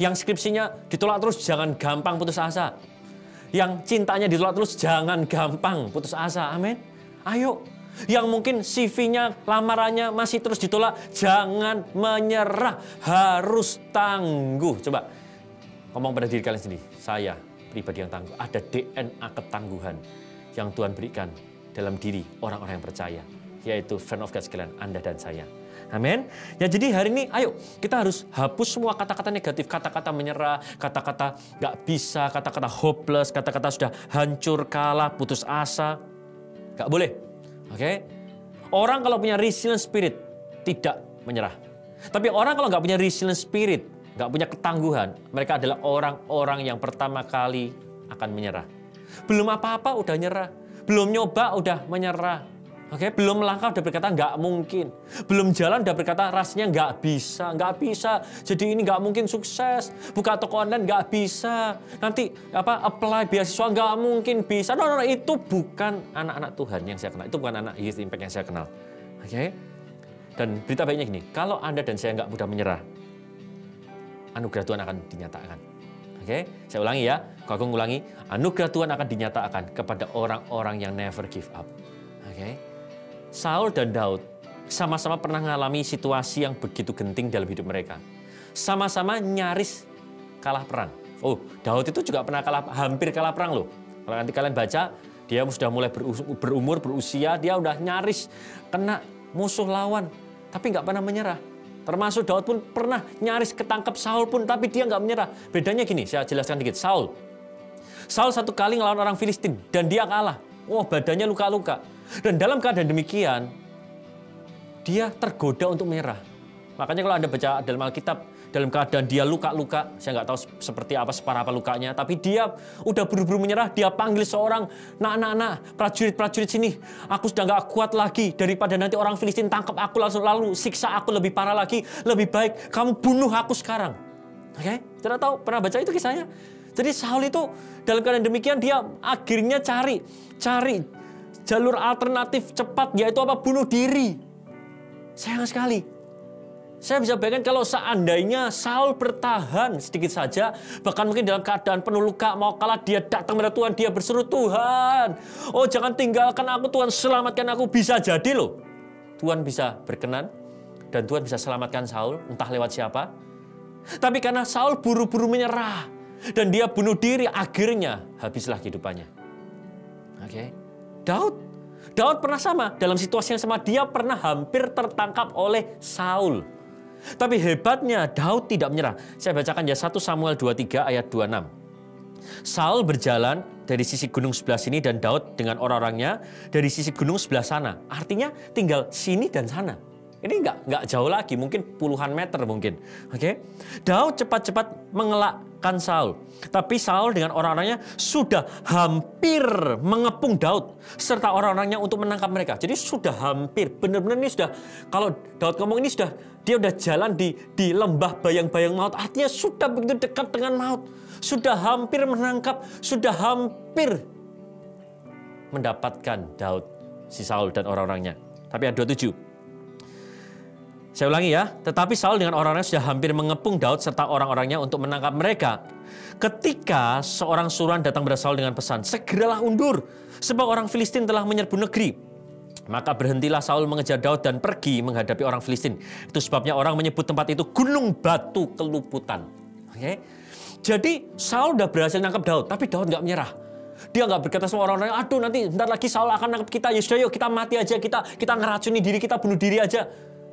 Yang skripsinya ditolak terus, jangan gampang putus asa. Yang cintanya ditolak terus, jangan gampang putus asa. Amin. Ayo. Yang mungkin CV-nya, lamarannya masih terus ditolak, jangan menyerah. Harus tangguh. Coba ngomong pada diri kalian sendiri. Saya pribadi yang tangguh. Ada DNA ketangguhan yang Tuhan berikan dalam diri orang-orang yang percaya. Yaitu friend of God sekalian, Anda dan saya. Amin. Ya jadi hari ini ayo kita harus hapus semua kata-kata negatif, kata-kata menyerah, kata-kata nggak bisa, kata-kata hopeless, kata-kata sudah hancur, kalah, putus asa. Nggak boleh. Oke. Orang kalau punya resilient spirit tidak menyerah. Tapi orang kalau nggak punya resilient spirit, nggak punya ketangguhan, mereka adalah orang-orang yang pertama kali akan menyerah. Belum apa-apa udah nyerah. Belum nyoba udah menyerah. Oke, belum melangkah udah berkata nggak mungkin. Belum jalan udah berkata rasanya nggak bisa, nggak bisa. Jadi ini nggak mungkin sukses. Buka toko online nggak bisa. Nanti apa apply beasiswa nggak mungkin bisa. No, no, no, itu bukan anak-anak Tuhan yang saya kenal. Itu bukan anak Youth Impact yang saya kenal. Oke. Dan berita baiknya gini, kalau Anda dan saya nggak mudah menyerah, anugerah Tuhan akan dinyatakan. Oke, saya ulangi ya. Aku ulangi, anugerah Tuhan akan dinyatakan kepada orang-orang yang never give up. Oke. Saul dan Daud sama-sama pernah mengalami situasi yang begitu genting dalam hidup mereka. Sama-sama nyaris kalah perang. Oh, Daud itu juga pernah kalah, hampir kalah perang loh. Kalau nanti kalian baca, dia sudah mulai berumur, berusia, dia udah nyaris kena musuh lawan, tapi nggak pernah menyerah. Termasuk Daud pun pernah nyaris ketangkep Saul pun, tapi dia nggak menyerah. Bedanya gini, saya jelaskan dikit. Saul, Saul satu kali ngelawan orang Filistin dan dia kalah. Wah, badannya luka-luka. Dan dalam keadaan demikian, dia tergoda untuk menyerah. Makanya kalau Anda baca dalam Alkitab, dalam keadaan dia luka-luka, saya nggak tahu seperti apa separah apa lukanya, tapi dia udah buru-buru menyerah, dia panggil seorang, nak, nak, nak, prajurit-prajurit sini, aku sudah nggak kuat lagi daripada nanti orang Filistin tangkap aku langsung lalu siksa aku lebih parah lagi, lebih baik kamu bunuh aku sekarang. Oke, tidak tahu pernah baca itu kisahnya. Jadi Saul itu dalam keadaan demikian dia akhirnya cari cari jalur alternatif cepat yaitu apa bunuh diri. Sayang sekali. Saya bisa bayangkan kalau seandainya Saul bertahan sedikit saja, bahkan mungkin dalam keadaan penuh luka mau kalah dia datang kepada Tuhan, dia berseru Tuhan, oh jangan tinggalkan aku Tuhan, selamatkan aku bisa jadi loh. Tuhan bisa berkenan dan Tuhan bisa selamatkan Saul, entah lewat siapa. Tapi karena Saul buru-buru menyerah dan dia bunuh diri, akhirnya habislah kehidupannya. Oke. Daud. Daud pernah sama dalam situasi yang sama dia pernah hampir tertangkap oleh Saul. Tapi hebatnya Daud tidak menyerah. Saya bacakan ya 1 Samuel 23 ayat 26. Saul berjalan dari sisi gunung sebelah sini dan Daud dengan orang-orangnya dari sisi gunung sebelah sana. Artinya tinggal sini dan sana. Ini nggak nggak jauh lagi, mungkin puluhan meter mungkin. Oke, Daud cepat-cepat mengelak menekan Saul. Tapi Saul dengan orang-orangnya sudah hampir mengepung Daud serta orang-orangnya untuk menangkap mereka. Jadi sudah hampir, benar-benar ini sudah kalau Daud ngomong ini sudah dia udah jalan di di lembah bayang-bayang maut. Artinya sudah begitu dekat dengan maut. Sudah hampir menangkap, sudah hampir mendapatkan Daud, si Saul dan orang-orangnya. Tapi ada 27. Saya ulangi ya, tetapi Saul dengan orang-orangnya sudah hampir mengepung Daud serta orang-orangnya untuk menangkap mereka. Ketika seorang suruhan datang kepada Saul dengan pesan, segeralah undur, sebab orang Filistin telah menyerbu negeri. Maka berhentilah Saul mengejar Daud dan pergi menghadapi orang Filistin. Itu sebabnya orang menyebut tempat itu Gunung Batu Keluputan. Oke, Jadi Saul udah berhasil nangkap Daud, tapi Daud nggak menyerah. Dia nggak berkata sama orang-orang, aduh nanti bentar lagi Saul akan nangkap kita, ya sudah yuk kita mati aja, kita kita ngeracuni diri, kita bunuh diri aja.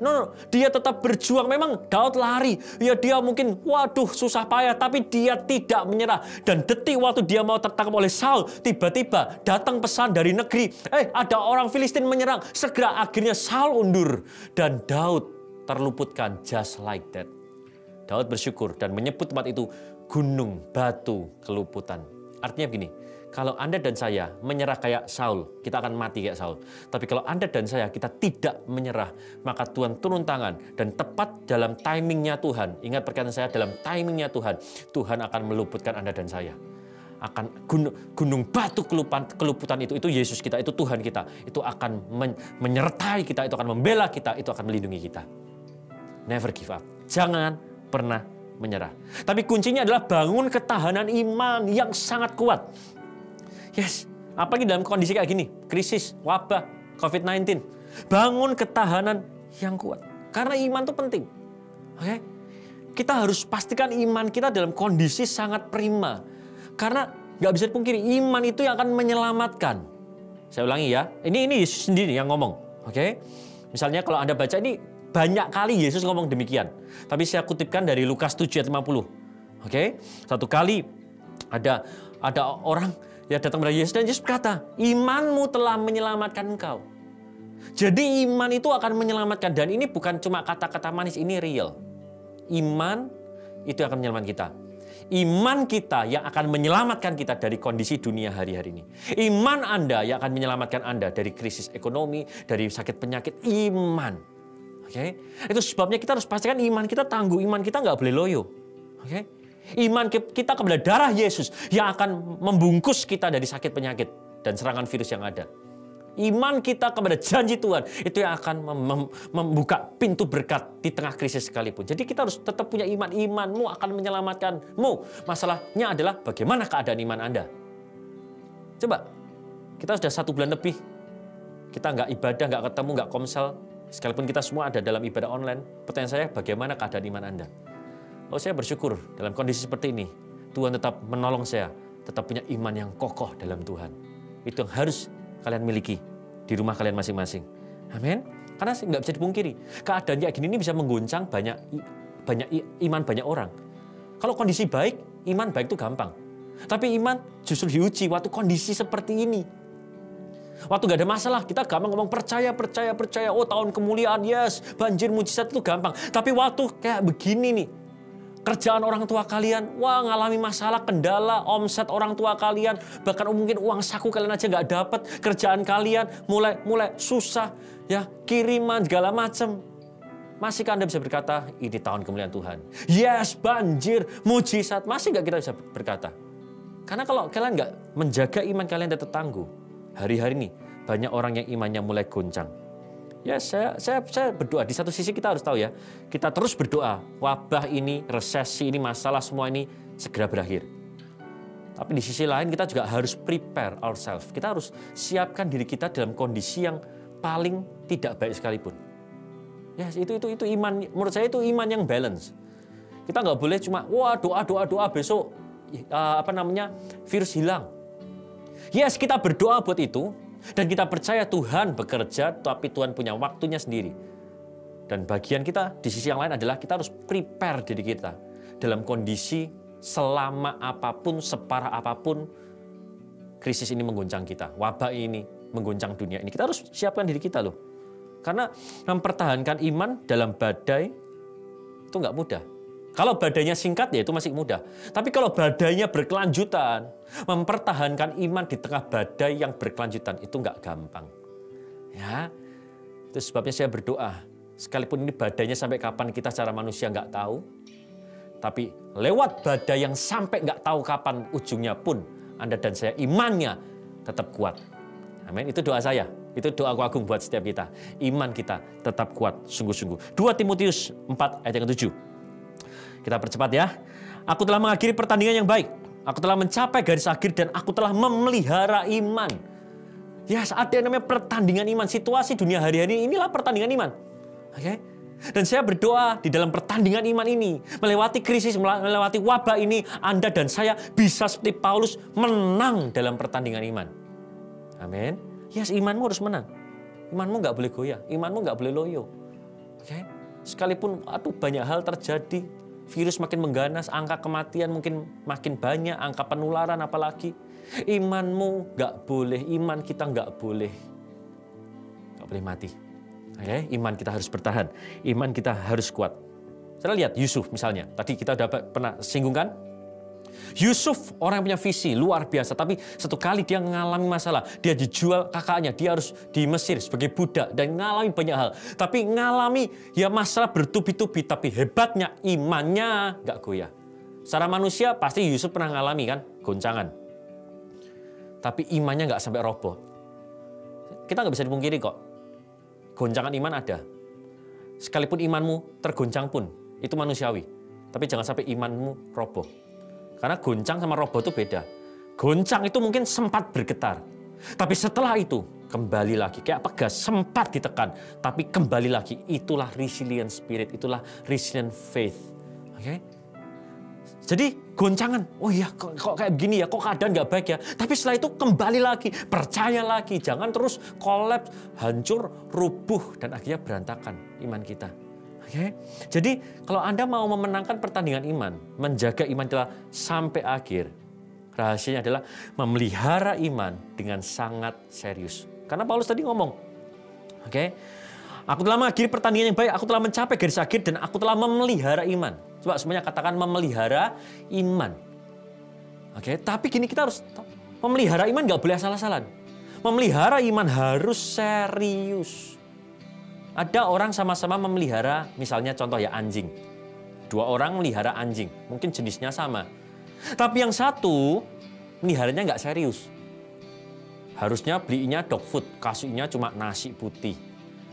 No, no, dia tetap berjuang. Memang Daud lari. Ya dia mungkin, waduh susah payah. Tapi dia tidak menyerah. Dan detik waktu dia mau tertangkap oleh Saul, tiba-tiba datang pesan dari negeri. Eh, ada orang Filistin menyerang. Segera akhirnya Saul undur. Dan Daud terluputkan just like that. Daud bersyukur dan menyebut tempat itu gunung batu keluputan. Artinya begini, kalau Anda dan saya menyerah kayak Saul, kita akan mati kayak Saul. Tapi kalau Anda dan saya kita tidak menyerah, maka Tuhan turun tangan dan tepat dalam timingnya Tuhan. Ingat perkataan saya dalam timingnya Tuhan, Tuhan akan meluputkan Anda dan saya. Akan gunung, gunung batu kelupan, keluputan itu, itu Yesus kita, itu Tuhan kita. Itu akan men- menyertai kita, itu akan membela kita, itu akan melindungi kita. Never give up. Jangan pernah menyerah. Tapi kuncinya adalah bangun ketahanan iman yang sangat kuat. Yes, apalagi dalam kondisi kayak gini, krisis, wabah, COVID-19. Bangun ketahanan yang kuat. Karena iman itu penting. Oke? Kita harus pastikan iman kita dalam kondisi sangat prima. Karena nggak bisa dipungkiri, iman itu yang akan menyelamatkan. Saya ulangi ya, ini ini Yesus sendiri yang ngomong. Oke? Misalnya kalau Anda baca ini banyak kali Yesus ngomong demikian. Tapi saya kutipkan dari Lukas 7 ayat 50. Oke? Satu kali ada ada orang yang datang kepada Yesus dan Yesus berkata, "Imanmu telah menyelamatkan engkau." Jadi iman itu akan menyelamatkan dan ini bukan cuma kata-kata manis, ini real. Iman itu akan menyelamatkan kita. Iman kita yang akan menyelamatkan kita dari kondisi dunia hari-hari ini. Iman Anda yang akan menyelamatkan Anda dari krisis ekonomi, dari sakit penyakit. Iman. Oke, Itu sebabnya kita harus pastikan iman kita tangguh, iman kita nggak boleh loyo. Oke, Iman kita kepada darah Yesus yang akan membungkus kita dari sakit penyakit dan serangan virus yang ada. Iman kita kepada janji Tuhan itu yang akan mem- membuka pintu berkat di tengah krisis sekalipun. Jadi kita harus tetap punya iman. Imanmu akan menyelamatkanmu. Masalahnya adalah bagaimana keadaan iman Anda. Coba, kita sudah satu bulan lebih. Kita nggak ibadah, nggak ketemu, nggak komsel. Sekalipun kita semua ada dalam ibadah online. Pertanyaan saya, bagaimana keadaan iman Anda? Oh saya bersyukur dalam kondisi seperti ini. Tuhan tetap menolong saya. Tetap punya iman yang kokoh dalam Tuhan. Itu yang harus kalian miliki di rumah kalian masing-masing. Amin. Karena nggak bisa dipungkiri. Keadaan kayak gini ini bisa mengguncang banyak banyak iman banyak orang. Kalau kondisi baik, iman baik itu gampang. Tapi iman justru diuji waktu kondisi seperti ini. Waktu gak ada masalah, kita gampang ngomong percaya, percaya, percaya. Oh tahun kemuliaan, yes. Banjir, mujizat itu gampang. Tapi waktu kayak begini nih, kerjaan orang tua kalian, wah ngalami masalah, kendala, omset orang tua kalian, bahkan mungkin uang saku kalian aja nggak dapat, kerjaan kalian mulai mulai susah, ya kiriman segala macam. Masihkah Anda bisa berkata, ini tahun kemuliaan Tuhan? Yes, banjir, mujizat. Masih nggak kita bisa berkata? Karena kalau kalian nggak menjaga iman kalian tetap tangguh, hari-hari ini banyak orang yang imannya mulai goncang. Ya saya, saya, saya berdoa, di satu sisi kita harus tahu ya, kita terus berdoa, wabah ini, resesi ini, masalah semua ini segera berakhir. Tapi di sisi lain kita juga harus prepare ourselves. Kita harus siapkan diri kita dalam kondisi yang paling tidak baik sekalipun. Ya itu itu itu iman menurut saya itu iman yang balance. Kita nggak boleh cuma wah doa doa doa besok eh, apa namanya virus hilang. Yes kita berdoa buat itu dan kita percaya Tuhan bekerja tapi Tuhan punya waktunya sendiri. Dan bagian kita di sisi yang lain adalah kita harus prepare diri kita dalam kondisi selama apa pun separah apa pun krisis ini mengguncang kita, wabah ini mengguncang dunia ini. Kita harus siapkan diri kita loh. Karena mempertahankan iman dalam badai itu nggak mudah. Kalau badainya singkat ya itu masih mudah. Tapi kalau badainya berkelanjutan, mempertahankan iman di tengah badai yang berkelanjutan itu nggak gampang. Ya, itu sebabnya saya berdoa. Sekalipun ini badainya sampai kapan kita secara manusia nggak tahu, tapi lewat badai yang sampai nggak tahu kapan ujungnya pun Anda dan saya imannya tetap kuat. Amin. Itu doa saya. Itu doa aku agung buat setiap kita. Iman kita tetap kuat sungguh-sungguh. 2 Timotius 4 ayat yang ke-7. Kita percepat ya. Aku telah mengakhiri pertandingan yang baik. Aku telah mencapai garis akhir dan aku telah memelihara iman. Ya saat yang namanya pertandingan iman. Situasi dunia hari-hari inilah pertandingan iman. Oke. Dan saya berdoa di dalam pertandingan iman ini, melewati krisis, melewati wabah ini, Anda dan saya bisa seperti Paulus menang dalam pertandingan iman. Amin. Yes, imanmu harus menang. Imanmu nggak boleh goyah, imanmu nggak boleh loyo. Oke. Sekalipun aduh banyak hal terjadi, virus makin mengganas, angka kematian mungkin makin banyak, angka penularan apalagi. Imanmu nggak boleh, iman kita nggak boleh, nggak boleh mati. Oke, iman kita harus bertahan, iman kita harus kuat. Saya lihat Yusuf misalnya, tadi kita udah pernah singgungkan. Yusuf orang yang punya visi luar biasa, tapi satu kali dia mengalami masalah, dia dijual kakaknya, dia harus di Mesir sebagai budak dan mengalami banyak hal. Tapi mengalami ya masalah bertubi-tubi, tapi hebatnya imannya nggak goyah. Secara manusia pasti Yusuf pernah mengalami kan goncangan. Tapi imannya nggak sampai roboh. Kita nggak bisa dipungkiri kok. Goncangan iman ada. Sekalipun imanmu tergoncang pun, itu manusiawi. Tapi jangan sampai imanmu roboh. Karena goncang sama roboh itu beda. Goncang itu mungkin sempat bergetar. Tapi setelah itu kembali lagi. Kayak pegas, sempat ditekan. Tapi kembali lagi. Itulah resilient spirit. Itulah resilient faith. Oke? Jadi goncangan, oh iya kok, kok kayak gini ya, kok keadaan nggak baik ya. Tapi setelah itu kembali lagi, percaya lagi. Jangan terus kolaps, hancur, rubuh, dan akhirnya berantakan iman kita. Oke, jadi kalau Anda mau memenangkan pertandingan iman, menjaga iman kita sampai akhir, rahasianya adalah memelihara iman dengan sangat serius. Karena Paulus tadi ngomong, oke, aku telah mengakhiri pertandingan yang baik, aku telah mencapai garis akhir dan aku telah memelihara iman. Coba semuanya katakan memelihara iman. Oke, tapi gini kita harus memelihara iman nggak boleh asal-asalan. Memelihara iman harus serius. Ada orang sama-sama memelihara, misalnya contoh ya anjing. Dua orang melihara anjing, mungkin jenisnya sama. Tapi yang satu meliharanya nggak serius. Harusnya belinya dog food, kasihnya cuma nasi putih.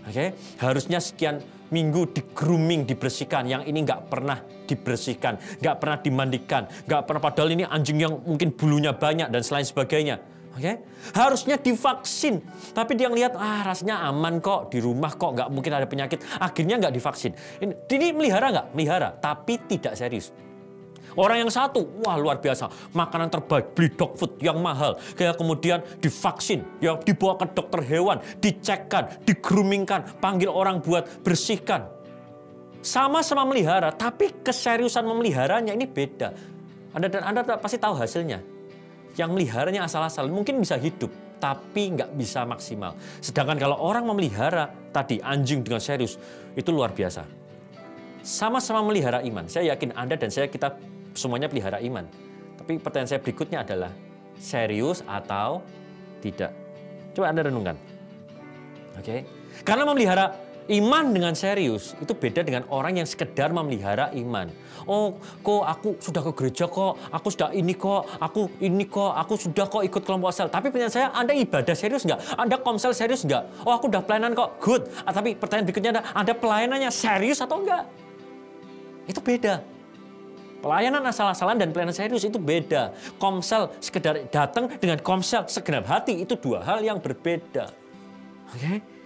Oke, harusnya sekian minggu di grooming, dibersihkan. Yang ini nggak pernah dibersihkan, nggak pernah dimandikan, nggak pernah. Padahal ini anjing yang mungkin bulunya banyak dan selain sebagainya. Oke, harusnya divaksin, tapi dia ngelihat ah rasanya aman kok di rumah kok nggak mungkin ada penyakit. Akhirnya nggak divaksin. Ini, ini melihara nggak? Melihara, tapi tidak serius. Orang yang satu, wah luar biasa, makanan terbaik, beli dog food yang mahal, kayak kemudian divaksin, ya dibawa ke dokter hewan, dicekkan, digroomingkan, panggil orang buat bersihkan. Sama-sama melihara, tapi keseriusan memeliharanya ini beda. Anda dan Anda pasti tahu hasilnya. Yang meliharanya asal-asal mungkin bisa hidup, tapi nggak bisa maksimal. Sedangkan kalau orang memelihara tadi anjing dengan serius, itu luar biasa. Sama-sama melihara iman. Saya yakin Anda dan saya kita semuanya pelihara iman. Tapi pertanyaan saya berikutnya adalah serius atau tidak? Coba Anda renungkan. Oke. Karena memelihara iman dengan serius itu beda dengan orang yang sekedar memelihara iman. Oh, kok aku sudah ke gereja kok, aku sudah ini kok, aku ini kok, aku sudah kok ikut kelompok sel. Tapi pertanyaan saya, Anda ibadah serius nggak? Anda komsel serius nggak? Oh, aku udah pelayanan kok, good. Ah, tapi pertanyaan berikutnya ada, Anda pelayanannya serius atau enggak? Itu beda. Pelayanan asal-asalan dan pelayanan serius itu beda. Komsel sekedar datang dengan komsel segenap hati itu dua hal yang berbeda. Oke?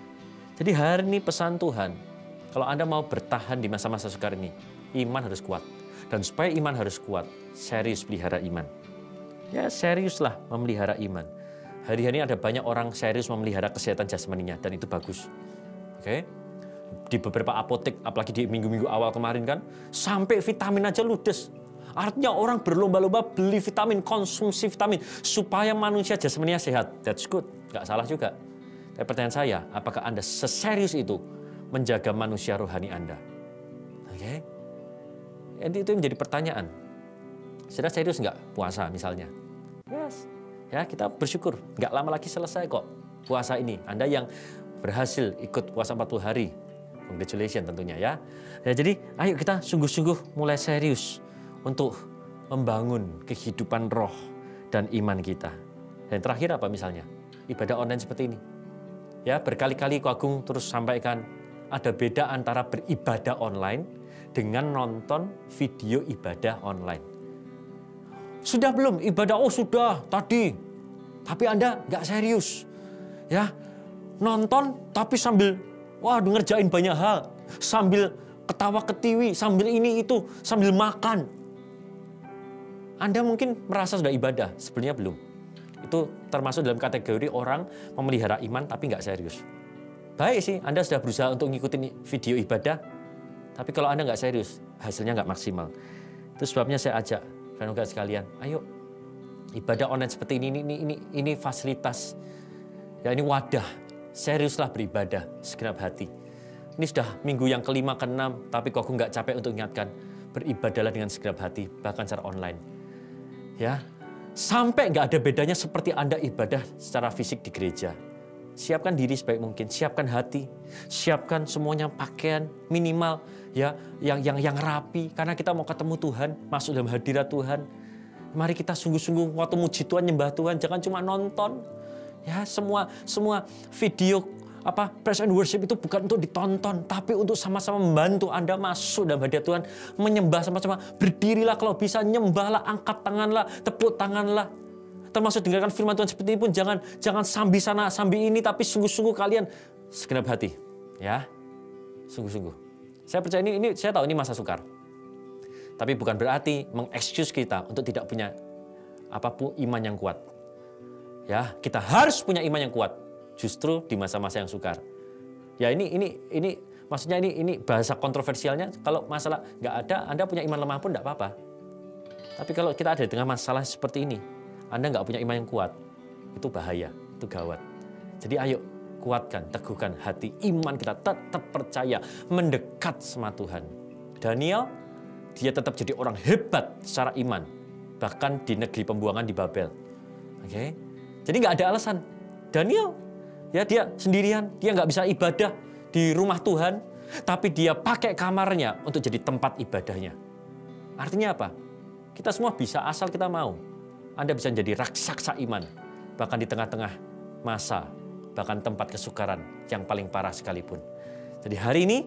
Jadi hari ini pesan Tuhan, kalau Anda mau bertahan di masa-masa sukar ini, iman harus kuat. Dan supaya iman harus kuat, serius pelihara iman. Ya seriuslah memelihara iman. Hari-hari ini ada banyak orang serius memelihara kesehatan jasmaninya dan itu bagus. Oke? di beberapa apotek, apalagi di minggu-minggu awal kemarin kan, sampai vitamin aja ludes. Artinya orang berlomba-lomba beli vitamin, konsumsi vitamin, supaya manusia jasmaninya sehat. That's good, nggak salah juga. Tapi pertanyaan saya, apakah Anda seserius itu menjaga manusia rohani Anda? Oke? Itu itu menjadi pertanyaan. Sudah serius nggak puasa misalnya? Yes. Ya kita bersyukur. Nggak lama lagi selesai kok puasa ini. Anda yang berhasil ikut puasa 40 hari. Congratulations tentunya ya. ya. Jadi ayo kita sungguh-sungguh mulai serius untuk membangun kehidupan roh dan iman kita. Dan terakhir apa misalnya? Ibadah online seperti ini. Ya, berkali-kali Agung terus sampaikan ada beda antara beribadah online dengan nonton video ibadah online. Sudah belum ibadah? Oh sudah tadi. Tapi Anda nggak serius. Ya, nonton tapi sambil wah ngerjain banyak hal. Sambil ketawa ketiwi, sambil ini itu, sambil makan. Anda mungkin merasa sudah ibadah, sebenarnya belum. Itu termasuk dalam kategori orang memelihara iman tapi nggak serius. Baik sih, Anda sudah berusaha untuk ngikutin video ibadah, tapi kalau Anda nggak serius, hasilnya nggak maksimal. Itu sebabnya saya ajak rekan sekalian, ayo ibadah online seperti ini, ini, ini, ini fasilitas, ya ini wadah, seriuslah beribadah segenap hati. Ini sudah minggu yang kelima, keenam, tapi kok aku nggak capek untuk ingatkan, beribadahlah dengan segenap hati, bahkan secara online. Ya, sampai nggak ada bedanya seperti Anda ibadah secara fisik di gereja. Siapkan diri sebaik mungkin, siapkan hati, siapkan semuanya pakaian minimal ya yang yang yang rapi karena kita mau ketemu Tuhan, masuk dalam hadirat Tuhan. Mari kita sungguh-sungguh waktu muji Tuhan, nyembah Tuhan, jangan cuma nonton. Ya, semua semua video apa praise and worship itu bukan untuk ditonton, tapi untuk sama-sama membantu Anda masuk dalam hadirat Tuhan, menyembah sama-sama. Berdirilah kalau bisa, nyembahlah, angkat tanganlah, tepuk tanganlah. Termasuk dengarkan firman Tuhan seperti ini pun jangan jangan sambi sana sambi ini tapi sungguh-sungguh kalian segenap hati ya. Sungguh-sungguh. Saya percaya ini ini saya tahu ini masa sukar. Tapi bukan berarti mengexcuse kita untuk tidak punya apa pun iman yang kuat. Ya kita harus punya iman yang kuat justru di masa-masa yang sukar ya ini ini ini maksudnya ini ini bahasa kontroversialnya kalau masalah nggak ada anda punya iman lemah pun tidak apa-apa tapi kalau kita ada di tengah masalah seperti ini anda nggak punya iman yang kuat, itu bahaya, itu gawat. Jadi ayo kuatkan, teguhkan hati iman kita tetap percaya, mendekat sama Tuhan. Daniel, dia tetap jadi orang hebat secara iman, bahkan di negeri pembuangan di Babel. Oke, okay? jadi nggak ada alasan. Daniel, ya dia sendirian, dia nggak bisa ibadah di rumah Tuhan, tapi dia pakai kamarnya untuk jadi tempat ibadahnya. Artinya apa? Kita semua bisa asal kita mau. Anda bisa menjadi raksasa iman, bahkan di tengah-tengah masa, bahkan tempat kesukaran yang paling parah sekalipun. Jadi hari ini,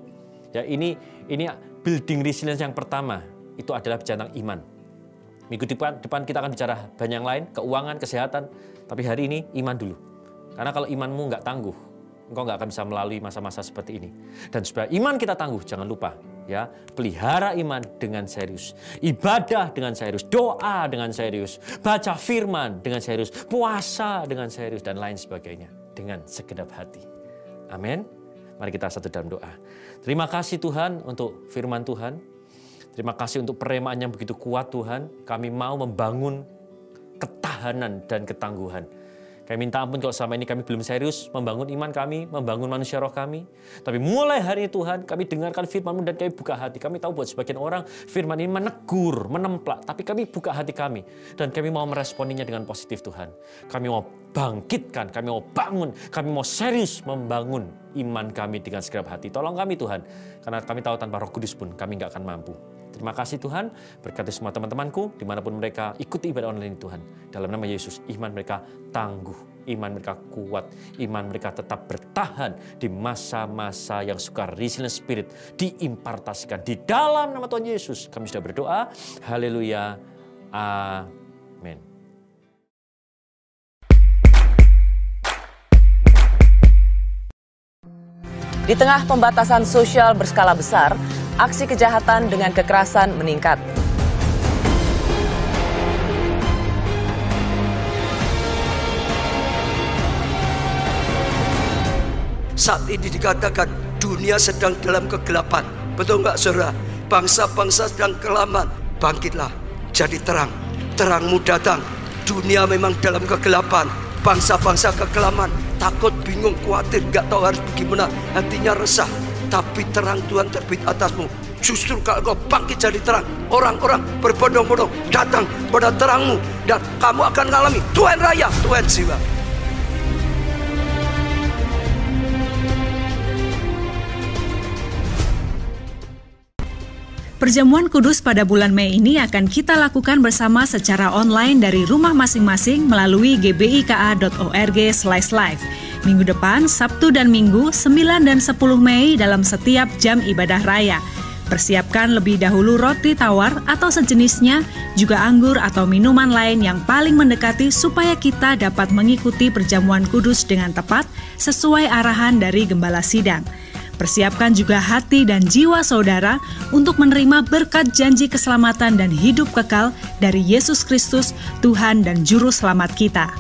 ya ini ini building resilience yang pertama itu adalah bicara tentang iman. Minggu depan, depan kita akan bicara banyak yang lain, keuangan, kesehatan. Tapi hari ini iman dulu. Karena kalau imanmu nggak tangguh, engkau nggak akan bisa melalui masa-masa seperti ini. Dan supaya iman kita tangguh, jangan lupa ya pelihara iman dengan serius. Ibadah dengan serius doa dengan serius baca firman dengan serius puasa dengan serius dan lain sebagainya. Dengan segenap hati. Amin. Mari kita satu dalam doa. Terima kasih Tuhan untuk firman Tuhan. Terima kasih untuk peremaan yang begitu kuat Tuhan. Kami mau membangun ketahanan dan ketangguhan kami minta ampun kalau selama ini kami belum serius membangun iman kami, membangun manusia roh kami. Tapi mulai hari ini Tuhan, kami dengarkan firman-Mu dan kami buka hati. Kami tahu buat sebagian orang firman ini menegur, menemplak. Tapi kami buka hati kami. Dan kami mau meresponinya dengan positif Tuhan. Kami mau bangkitkan, kami mau bangun, kami mau serius membangun iman kami dengan segenap hati. Tolong kami Tuhan, karena kami tahu tanpa roh kudus pun kami nggak akan mampu. Terima kasih Tuhan, berkati semua teman-temanku di mana pun mereka ikuti ibadah online ini Tuhan. Dalam nama Yesus, iman mereka tangguh, iman mereka kuat, iman mereka tetap bertahan di masa-masa yang suka resilient spirit diimpartasikan. Di dalam nama Tuhan Yesus kami sudah berdoa. Haleluya. Amin. Di tengah pembatasan sosial berskala besar, aksi kejahatan dengan kekerasan meningkat. Saat ini dikatakan dunia sedang dalam kegelapan. Betul nggak saudara? Bangsa-bangsa sedang kelaman. Bangkitlah, jadi terang. Terangmu datang. Dunia memang dalam kegelapan. Bangsa-bangsa kekelaman. Takut, bingung, khawatir, nggak tahu harus bagaimana. Hatinya resah. Tapi terang Tuhan terbit atasmu. Justru kalau kau bangkit jadi terang, orang-orang berbondong-bondong datang pada terangmu dan kamu akan mengalami Tuhan raya, Tuhan jiwa. Perjamuan kudus pada bulan Mei ini akan kita lakukan bersama secara online dari rumah masing-masing melalui gbika.org live. Minggu depan, Sabtu dan Minggu, 9 dan 10 Mei dalam setiap jam ibadah raya. Persiapkan lebih dahulu roti tawar atau sejenisnya, juga anggur atau minuman lain yang paling mendekati supaya kita dapat mengikuti perjamuan kudus dengan tepat sesuai arahan dari gembala sidang. Persiapkan juga hati dan jiwa saudara untuk menerima berkat janji keselamatan dan hidup kekal dari Yesus Kristus, Tuhan dan Juru Selamat kita.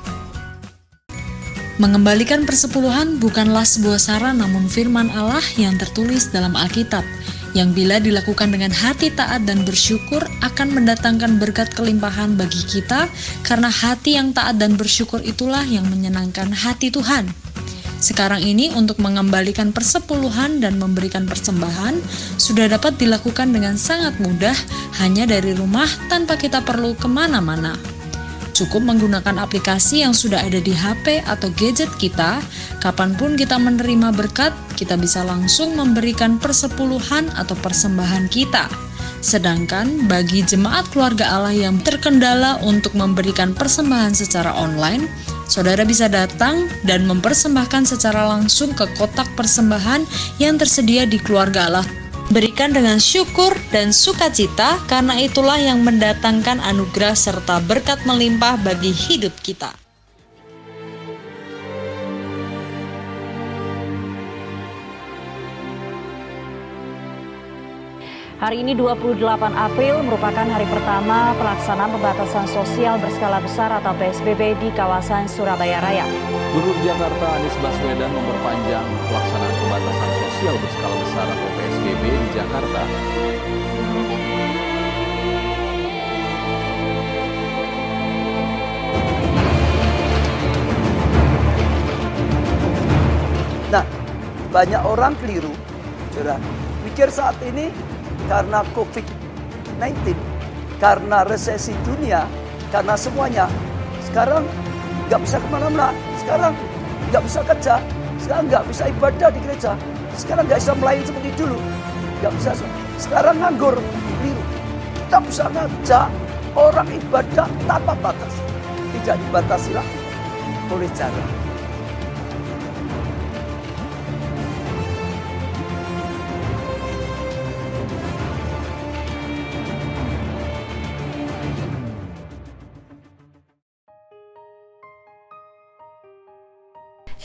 Mengembalikan persepuluhan bukanlah sebuah saran namun firman Allah yang tertulis dalam Alkitab yang bila dilakukan dengan hati taat dan bersyukur akan mendatangkan berkat kelimpahan bagi kita karena hati yang taat dan bersyukur itulah yang menyenangkan hati Tuhan. Sekarang ini untuk mengembalikan persepuluhan dan memberikan persembahan sudah dapat dilakukan dengan sangat mudah hanya dari rumah tanpa kita perlu ke mana-mana. Cukup menggunakan aplikasi yang sudah ada di HP atau gadget kita, kapan pun kita menerima berkat, kita bisa langsung memberikan persepuluhan atau persembahan kita. Sedangkan bagi jemaat keluarga Allah yang terkendala untuk memberikan persembahan secara online, saudara bisa datang dan mempersembahkan secara langsung ke kotak persembahan yang tersedia di keluarga Allah. Berikan dengan syukur dan sukacita, karena itulah yang mendatangkan anugerah serta berkat melimpah bagi hidup kita. Hari ini 28 April merupakan hari pertama pelaksanaan pembatasan sosial berskala besar atau PSBB di kawasan Surabaya Raya. Gubernur Jakarta Anies Baswedan memperpanjang pelaksanaan pembatasan sosial berskala besar atau PSBB di Jakarta. Nah, banyak orang keliru, saudara. Pikir saat ini karena COVID-19, karena resesi dunia, karena semuanya. Sekarang nggak bisa ke mana-mana, sekarang nggak bisa kerja, sekarang nggak bisa ibadah di gereja, sekarang nggak bisa melayani seperti dulu, nggak bisa. Sekarang nganggur. Kita bisa ngajak orang ibadah tanpa batas, tidak dibatasi lah oleh cara.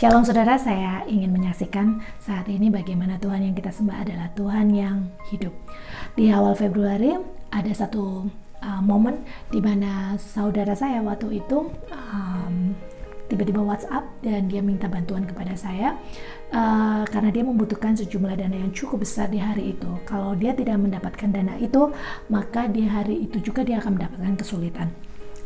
Shalom saudara, saya ingin menyaksikan saat ini bagaimana Tuhan yang kita sembah adalah Tuhan yang hidup. Di awal Februari ada satu uh, momen di mana saudara saya waktu itu um, tiba-tiba WhatsApp dan dia minta bantuan kepada saya uh, karena dia membutuhkan sejumlah dana yang cukup besar di hari itu. Kalau dia tidak mendapatkan dana itu, maka di hari itu juga dia akan mendapatkan kesulitan.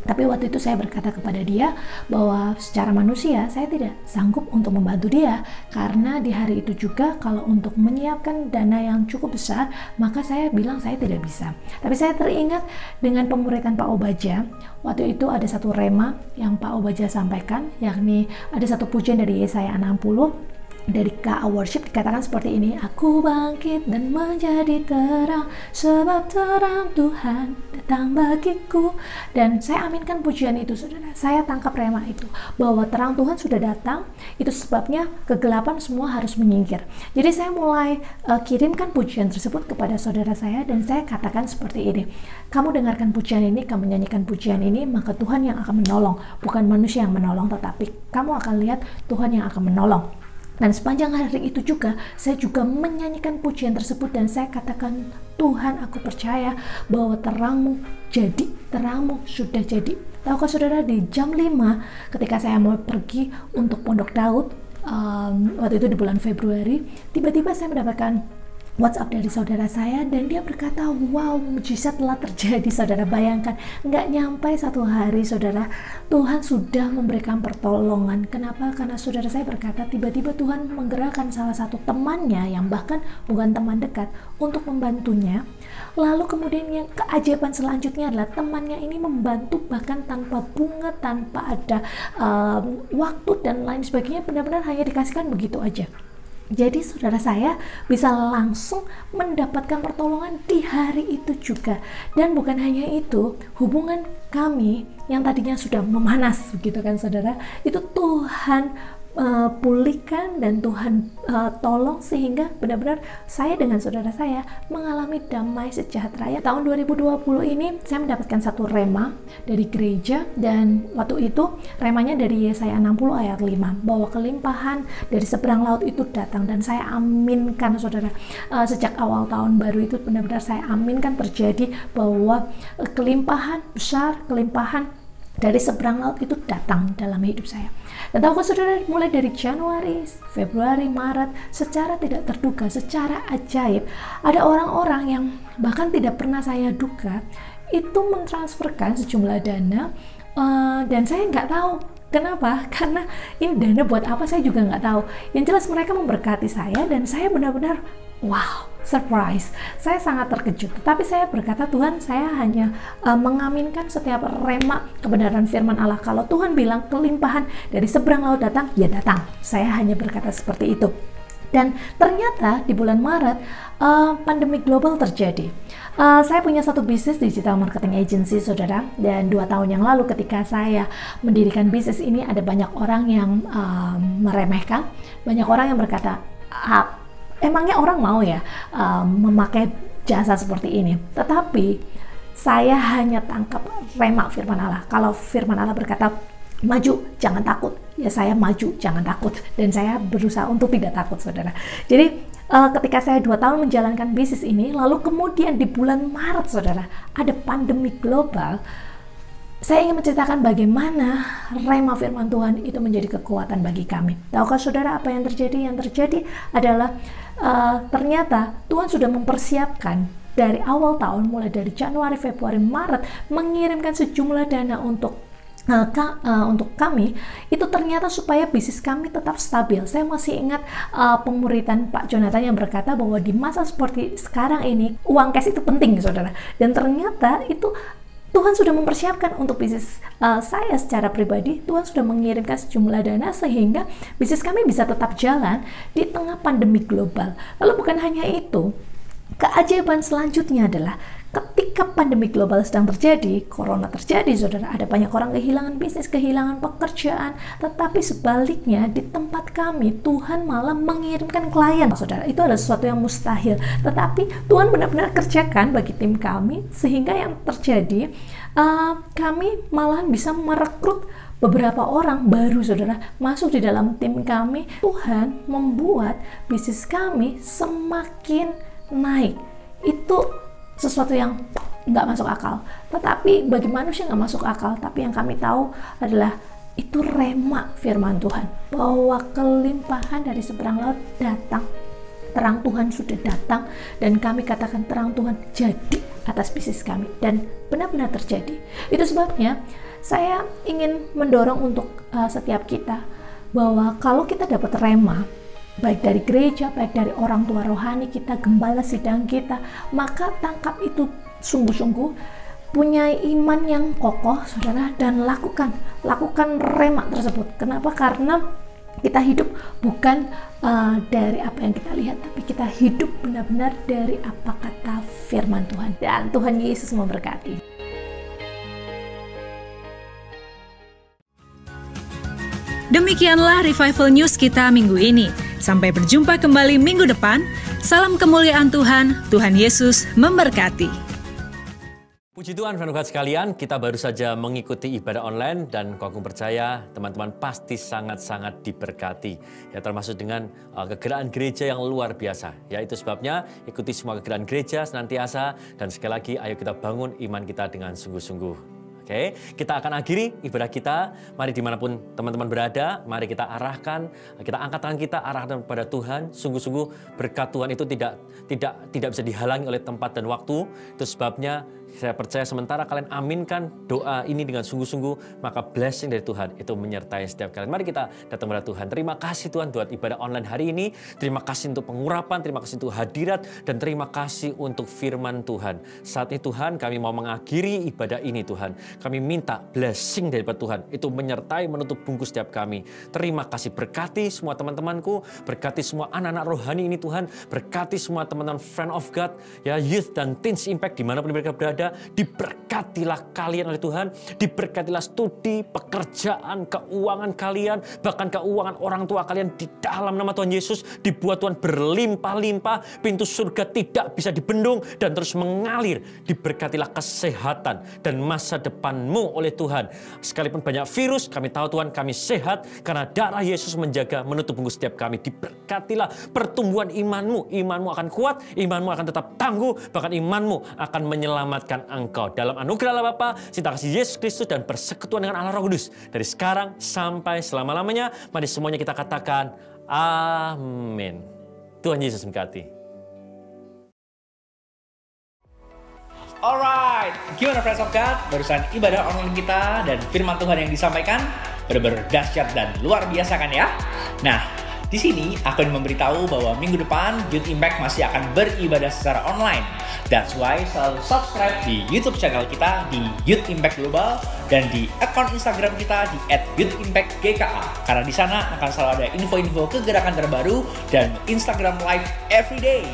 Tapi waktu itu saya berkata kepada dia bahwa secara manusia saya tidak sanggup untuk membantu dia. Karena di hari itu juga kalau untuk menyiapkan dana yang cukup besar maka saya bilang saya tidak bisa. Tapi saya teringat dengan pemuritan Pak Obaja. Waktu itu ada satu rema yang Pak Obaja sampaikan yakni ada satu pujian dari Yesaya 60 dari KA Worship dikatakan seperti ini Aku bangkit dan menjadi terang Sebab terang Tuhan datang bagiku. Dan saya aminkan pujian itu saudara. Saya tangkap rema itu Bahwa terang Tuhan sudah datang Itu sebabnya kegelapan semua harus menyingkir. Jadi saya mulai uh, kirimkan pujian tersebut kepada saudara saya Dan saya katakan seperti ini Kamu dengarkan pujian ini, kamu nyanyikan pujian ini Maka Tuhan yang akan menolong Bukan manusia yang menolong Tetapi kamu akan lihat Tuhan yang akan menolong dan sepanjang hari itu juga, saya juga menyanyikan pujian tersebut dan saya katakan, Tuhan aku percaya bahwa terangmu jadi, terangmu sudah jadi. Tahukah saudara di jam 5 ketika saya mau pergi untuk Pondok Daud, um, waktu itu di bulan Februari, tiba-tiba saya mendapatkan WhatsApp dari saudara saya dan dia berkata, wow mujizat telah terjadi saudara. Bayangkan nggak nyampe satu hari saudara Tuhan sudah memberikan pertolongan. Kenapa? Karena saudara saya berkata tiba-tiba Tuhan menggerakkan salah satu temannya yang bahkan bukan teman dekat untuk membantunya. Lalu kemudian yang keajaiban selanjutnya adalah temannya ini membantu bahkan tanpa bunga tanpa ada um, waktu dan lain sebagainya. Benar-benar hanya dikasihkan begitu aja jadi saudara saya bisa langsung mendapatkan pertolongan di hari itu juga. Dan bukan hanya itu, hubungan kami yang tadinya sudah memanas gitu kan saudara, itu Tuhan uh, pulihkan dan Tuhan uh, tolong sehingga benar-benar saya dengan saudara saya mengalami damai sejahtera. Ya, tahun 2020 ini saya mendapatkan satu rema dari gereja dan waktu itu remanya dari Yesaya 60 ayat 5 bahwa kelimpahan dari seberang laut itu datang dan saya aminkan saudara uh, sejak awal tahun baru itu benar-benar saya aminkan terjadi bahwa kelimpahan besar, kelimpahan dari seberang laut itu datang dalam hidup saya. Dan tahukah saudara, mulai dari Januari, Februari, Maret, secara tidak terduga, secara ajaib, ada orang-orang yang bahkan tidak pernah saya duga itu mentransferkan sejumlah dana uh, dan saya nggak tahu Kenapa? [LAUGHS] Karena ini dana buat apa saya juga nggak tahu. Yang jelas mereka memberkati saya dan saya benar-benar wow, surprise. Saya sangat terkejut. Tapi saya berkata Tuhan, saya hanya uh, mengaminkan setiap remak kebenaran firman Allah. Kalau Tuhan bilang kelimpahan dari seberang laut datang, ya datang. Saya hanya berkata seperti itu. Dan ternyata di bulan Maret uh, pandemi global terjadi. Uh, saya punya satu bisnis digital marketing agency, saudara. Dan dua tahun yang lalu, ketika saya mendirikan bisnis ini, ada banyak orang yang uh, meremehkan, banyak orang yang berkata, ah, emangnya orang mau ya uh, memakai jasa seperti ini? Tetapi saya hanya tangkap remak firman Allah. Kalau firman Allah berkata maju, jangan takut. Ya saya maju, jangan takut. Dan saya berusaha untuk tidak takut, saudara. Jadi uh, ketika saya dua tahun menjalankan bisnis ini, lalu kemudian di bulan Maret, saudara, ada pandemi global. Saya ingin menceritakan bagaimana rema firman Tuhan itu menjadi kekuatan bagi kami. Tahukah saudara apa yang terjadi? Yang terjadi adalah uh, ternyata Tuhan sudah mempersiapkan dari awal tahun, mulai dari Januari, Februari, Maret, mengirimkan sejumlah dana untuk uh, ka, uh, untuk kami itu ternyata supaya bisnis kami tetap stabil. Saya masih ingat uh, pemuritan Pak Jonathan yang berkata bahwa di masa seperti sekarang ini uang cash itu penting, saudara. Dan ternyata itu Tuhan sudah mempersiapkan untuk bisnis uh, saya secara pribadi. Tuhan sudah mengirimkan sejumlah dana sehingga bisnis kami bisa tetap jalan di tengah pandemi global. Lalu bukan hanya itu, keajaiban selanjutnya adalah ketika pandemi global sedang terjadi, corona terjadi, saudara, ada banyak orang kehilangan bisnis, kehilangan pekerjaan, tetapi sebaliknya di tempat kami Tuhan malah mengirimkan klien, saudara. Itu adalah sesuatu yang mustahil, tetapi Tuhan benar-benar kerjakan bagi tim kami sehingga yang terjadi uh, kami malah bisa merekrut beberapa orang baru saudara masuk di dalam tim kami. Tuhan membuat bisnis kami semakin naik. Itu sesuatu yang nggak masuk akal. Tetapi bagi manusia nggak masuk akal. Tapi yang kami tahu adalah itu rema firman Tuhan bahwa kelimpahan dari seberang laut datang. Terang Tuhan sudah datang dan kami katakan terang Tuhan jadi atas bisnis kami dan benar-benar terjadi. Itu sebabnya saya ingin mendorong untuk uh, setiap kita bahwa kalau kita dapat rema baik dari gereja, baik dari orang tua rohani kita, gembala sidang kita, maka tangkap itu sungguh-sungguh punya iman yang kokoh, saudara, dan lakukan, lakukan remak tersebut. Kenapa? Karena kita hidup bukan uh, dari apa yang kita lihat, tapi kita hidup benar-benar dari apa kata firman Tuhan. Dan Tuhan Yesus memberkati. Demikianlah Revival News kita minggu ini. Sampai berjumpa kembali minggu depan. Salam kemuliaan Tuhan, Tuhan Yesus memberkati. Puji Tuhan, Fanukat sekalian, kita baru saja mengikuti ibadah online dan kau percaya teman-teman pasti sangat-sangat diberkati. Ya termasuk dengan uh, kegeraan gereja yang luar biasa. Ya itu sebabnya ikuti semua kegeraan gereja senantiasa dan sekali lagi ayo kita bangun iman kita dengan sungguh-sungguh. Oke, kita akan akhiri ibadah kita. Mari di mana pun teman-teman berada, mari kita arahkan, kita angkat tangan kita arahkan kepada Tuhan. Sungguh-sungguh berkat Tuhan itu tidak tidak tidak bisa dihalangi oleh tempat dan waktu. Itu sebabnya saya percaya sementara kalian aminkan doa ini dengan sungguh-sungguh, maka blessing dari Tuhan itu menyertai setiap kalian. Mari kita datang kepada Tuhan. Terima kasih Tuhan buat ibadah online hari ini. Terima kasih untuk pengurapan, terima kasih untuk hadirat, dan terima kasih untuk firman Tuhan. Saat ini Tuhan kami mau mengakhiri ibadah ini Tuhan. Kami minta blessing dari Tuhan. Itu menyertai menutup bungkus setiap kami. Terima kasih berkati semua teman-temanku, berkati semua anak-anak rohani ini Tuhan, berkati semua teman-teman friend of God, ya youth dan teens impact di mana pun mereka berada, diberkatilah kalian oleh Tuhan, diberkatilah studi, pekerjaan, keuangan kalian, bahkan keuangan orang tua kalian di dalam nama Tuhan Yesus dibuat Tuhan berlimpah-limpah, pintu surga tidak bisa dibendung dan terus mengalir. Diberkatilah kesehatan dan masa depanmu oleh Tuhan. Sekalipun banyak virus, kami tahu Tuhan kami sehat karena darah Yesus menjaga menutup bungkus setiap kami. Diberkatilah pertumbuhan imanmu, imanmu akan kuat, imanmu akan tetap tangguh, bahkan imanmu akan menyelamatkan engkau. Dalam anugerah Allah Bapa, cinta kasih Yesus Kristus dan persekutuan dengan Allah Roh Kudus. Dari sekarang sampai selama-lamanya, mari semuanya kita katakan, Amin. Tuhan Yesus memberkati. Alright, gimana friends of God? Barusan ibadah online kita dan firman Tuhan yang disampaikan benar-benar dahsyat dan luar biasa kan ya? Nah, di sini ingin memberitahu bahwa minggu depan Youth Impact masih akan beribadah secara online. That's why selalu subscribe di YouTube channel kita di Youth Impact Global dan di akun Instagram kita di @youthimpactgka. Karena di sana akan selalu ada info-info kegerakan terbaru dan Instagram Live everyday.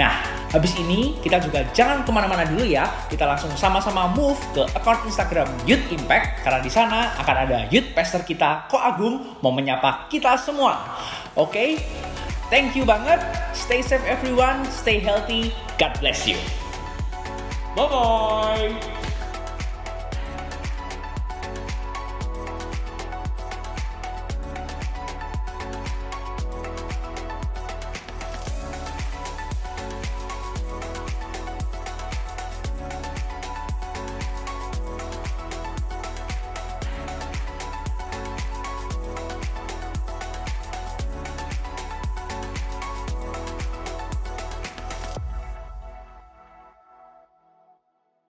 Nah, habis ini kita juga jangan ke mana-mana dulu ya. Kita langsung sama-sama move ke akun Instagram Youth Impact karena di sana akan ada Youth Pastor kita Ko Agung mau menyapa kita semua. Oke, thank you banget. Stay safe everyone, stay healthy. God bless you. Bye bye.